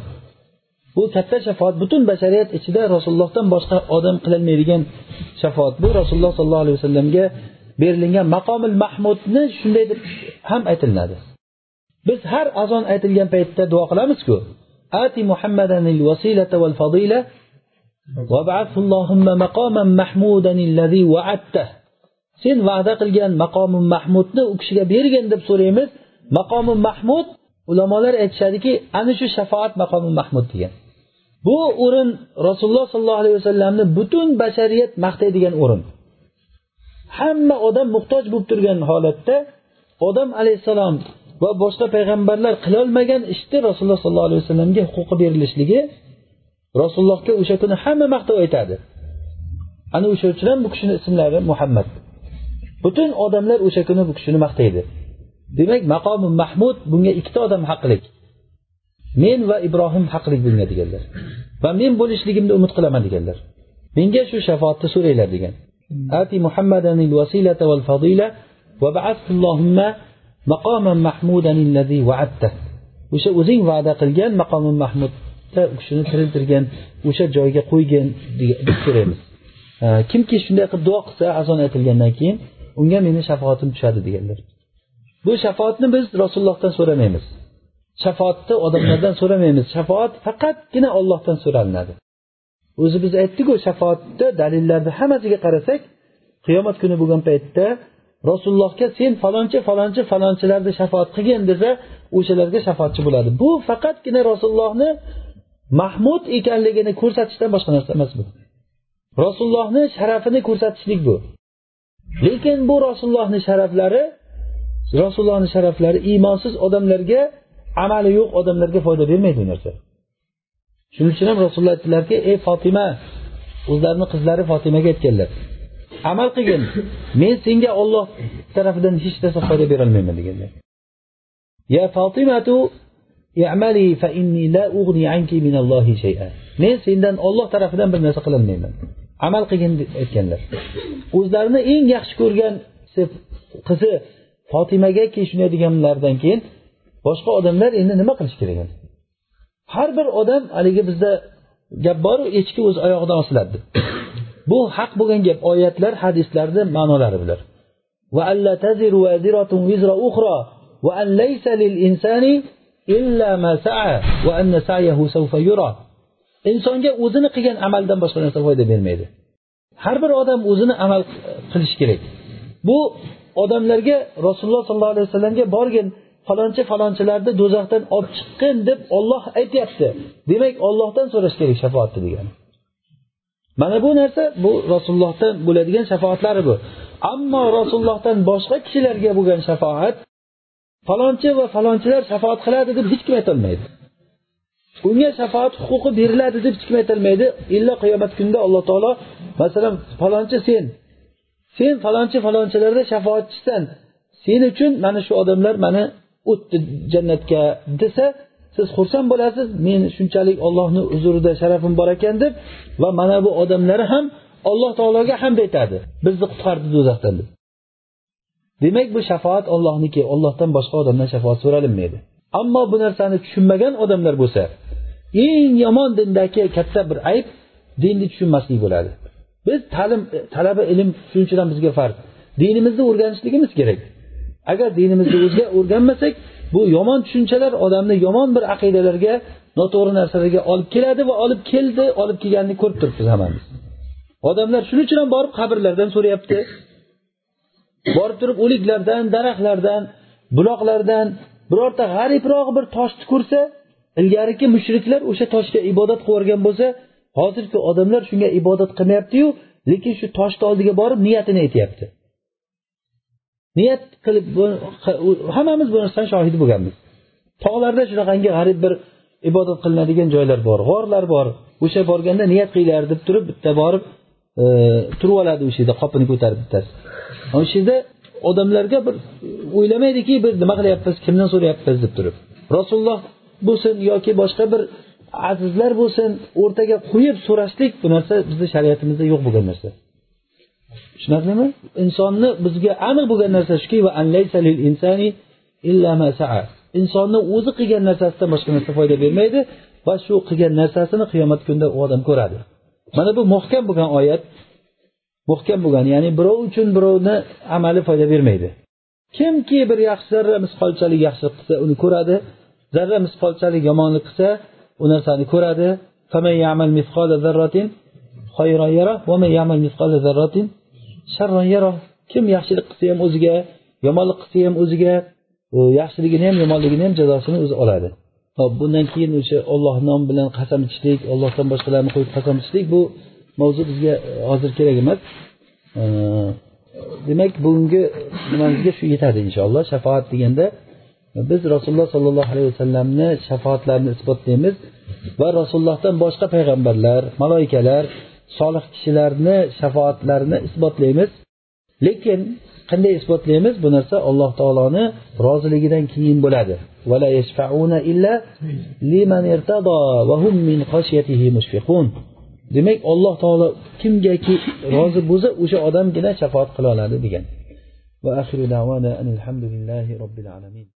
bu katta shafoat butun bashariyat ichida rasulullohdan boshqa odam qilolmaydigan shafoat bu rasululloh sollallohu alayhi vasallamga berilgan maqomil mahmudni shunday deb ham aytilinadi biz har azon aytilgan paytda duo qilamizku. Ati muhammadanil vasilata val fadila sen va'da qilgan maqomi mahmudni u kishiga bergin deb so'raymiz. Maqomi mahmud ulamolar aytishadiki ana shu shafoat maqomi mahmud degan. Bu o'rin rasululloh sollallohu alayhi vasallamni butun bashariyat maqtaydigan o'rin. Hamma odam muhtoj bo'lib turgan holatda odam alayhissalom va boshqa payg'ambarlar qilolmagan ishni rasululloh sollallohu alayhi vasallamga huquqi berilishligi rasulullohga o'sha kuni hamma maqtab aytadi. Ana o'sha uchun ham bu kishini ismlari muhammad. Butun odamlar o'sha kuni bu kishini maqtaydi. Demak maqomi mahmud bunga ikkita odam haqlik. Men va ibrohim haqlik bunga deganlar. Va men bo'lishligimni umid qilaman deganlar. Menga shu shafoatni so'ranglar degan. Ati muhammadanil vasilata val fadila va ba'athullohumma o'sha o'zing va'da qilgan maqomi mahmudda u kishini tiriltirgan o'sha joyga qo'ygin deb so'raymiz kimki shunday qilib duo qilsa azon aytilgandan keyin unga meni shafoatim tushadi deganlar. Bu shafoatni biz rasulullohdan so'ramaymiz. Shafoatni odamlardan so'ramaymiz. Shafoat faqatgina ollohdan so'ralinadi. O'zi biz aytdiku shafoatni dalillarni hammasiga qarasak qiyomat kuni bo'lgan paytda rasulullohga sen falonchi falonchi falonchilarni shafoat qilgin desa o'shalarga shafoatchi bo'ladi. Bu faqatgina rasulullohni mahmud ekanligini ko'rsatishdan boshqa narsa emas bu. Rasulullohni sharafini ko'rsatishlik bu. Lekin bu rasulullohni sharaflari rasulullohni sharaflari iymonsiz odamlarga amali yo'q odamlarga foyda bermaydi bu narsa. Shuning uchun ham rasululloh aytdilarki ey fotima o'zlarini qizlari fotimaga aytganlar. Amal qilgin. Men senga olloh tarafidan hech narsa foyda berolmayman deganlar. Ya fotimatu i'mali fa inni la ughni anki minallohi shay'a. Men sendan olloh tarafidan bir narsa qilolmayman. Amal qilgin deb aytganlar. O'zlarini eng yaxshi ko'rgan qizi fotimagaki shunday deganlaridan keyin boshqa odamlar endi nima qilish kerak endi? Har bir odam haligi bizda gap boru echki o'z oyog'idan osiladi deb bu haq bo'lgan gap oyatlar hadislarni ma'nolari bular insonga o'zini qilgan amaldan boshqa narsa foyda bermaydi. Har bir odam o'zini amal qilishi kerak. Bu odamlarga rasululloh sollallohu alayhi vasallamga borgin falonchi falonchilarni do'zaxdan olib chiqqin deb olloh aytyapti. Demak ollohdan so'rash kerak shafoatni degani mana bu narsa bu rasulullohdan bo'ladigan shafoatlari bu. Ammo rasulullohdan boshqa kishilarga bo'lgan shafoat falonchi va falonchilar shafoat qiladi deb hech kim aytolmaydi. Unga shafoat huquqi beriladi deb hech kim aytolmaydi. Illo qiyomat kunida alloh taolo masalan falonchi sen. Sen falonchi falonchilarda shafoatchisan. Sen uchun mana shu odamlar mani o'tdi jannatga desa siz xursand bo'lasiz men shunchalik ollohni huzurida sharafim bor ekan deb va mana bu odamlar ham alloh taologa hamd aytadi. Bizni qutqardi do'zaxdan deb. Demak bu shafoat ollohniki ollohdan boshqa odamdan shafoat so'ralinmaydi. Ammo bu narsani tushunmagan odamlar bo'lsa eng yomon dindagi katta bir ayb dinni tushunmaslik bo'ladi. Biz ta'lim talaba ilm shuning uchun ham bizga farz. Dinimizni o'rganishligimiz kerak. Agar dinimizni o'zga o'rganmasak bu yomon tushunchalar odamni yomon bir aqidalarga noto'g'ri narsalarga olib keladi va olib keldi olib kelganini ko'rib turibmiz hammamiz. Odamlar shuning uchun ham borib qabrlardan so'rayapti. Borib turib o'liklardan daraxtlardan buloqlardan birorta g'aribroq bir toshni ko'rsa ilgariki mushriklar o'sha toshga ibodat qilib yuborgan bo'lsa hozirgi odamlar shunga ibodat qilmayaptiyu lekin shu toshni oldiga borib niyatini aytyapti. Niyat qilib hammamiz bu narsani shohidi bo'lganmiz. Tog'larda shunaqangi g'arib bir ibodat qilinadigan joylar bor g'orlar bor. O'sha borganda niyat qilinglar deb turib bitta borib e, turib oladi o'sha yerda qopini ko'tarib bittasi. O'sha yerda odamlarga bir o'ylamaydiki bir nima qilyapmiz kimdan so'rayapmiz deb turib. Rasululloh bo'lsin yoki boshqa bir azizlar bo'lsin o'rtaga qo'yib so'rashlik bu narsa bizni shariatimizda yo'q bo'lgan narsa. Tushunarlimi? Insonni bizga aniq bo'lgan narsa shuki insonni o'zi qilgan narsasidan boshqa narsa foyda bermaydi va shu qilgan narsasini qiyomat kunida u odam ko'radi. Mana bu muhkam bo'lgan oyat muhkam bo'lgan ya'ni birov uchun birovni amali foyda bermaydi. Kimki bir yaxshi zarra misqolchalik yaxshilik qilsa uni ko'radi. Zarra misqolchalik yomonlik qilsa u narsani ko'radi. Kim yaxshilik qilsa ham o'ziga yomonlik qilsa ham o'ziga yaxshiligini ham yomonligini ham jazosini o'zi oladi. Hop bundan keyin o'sha olloh nomi bilan qasam ichishlik ollohdan boshqalarni qo'yib qasam ichishlik bu mavzu bizga e, hozir kerak emas. E, demak bugungi nimamizga shu yetadi inshaalloh shafoat deganda e, biz rasululloh sollallohu alayhi vasallamni shafoatlarini isbotlaymiz va rasulullohdan boshqa payg'ambarlar maloikalar solih kishilarni shafoatlarini isbotlaymiz. Lekin qanday isbotlaymiz? Bu narsa alloh taoloni roziligidan keyin bo'ladi. Demak alloh taolo kimgaki rozi bo'lsa o'sha odamgina shafoat qila oladi degan. Va axiru davana alhamdulillahi robbil alamin.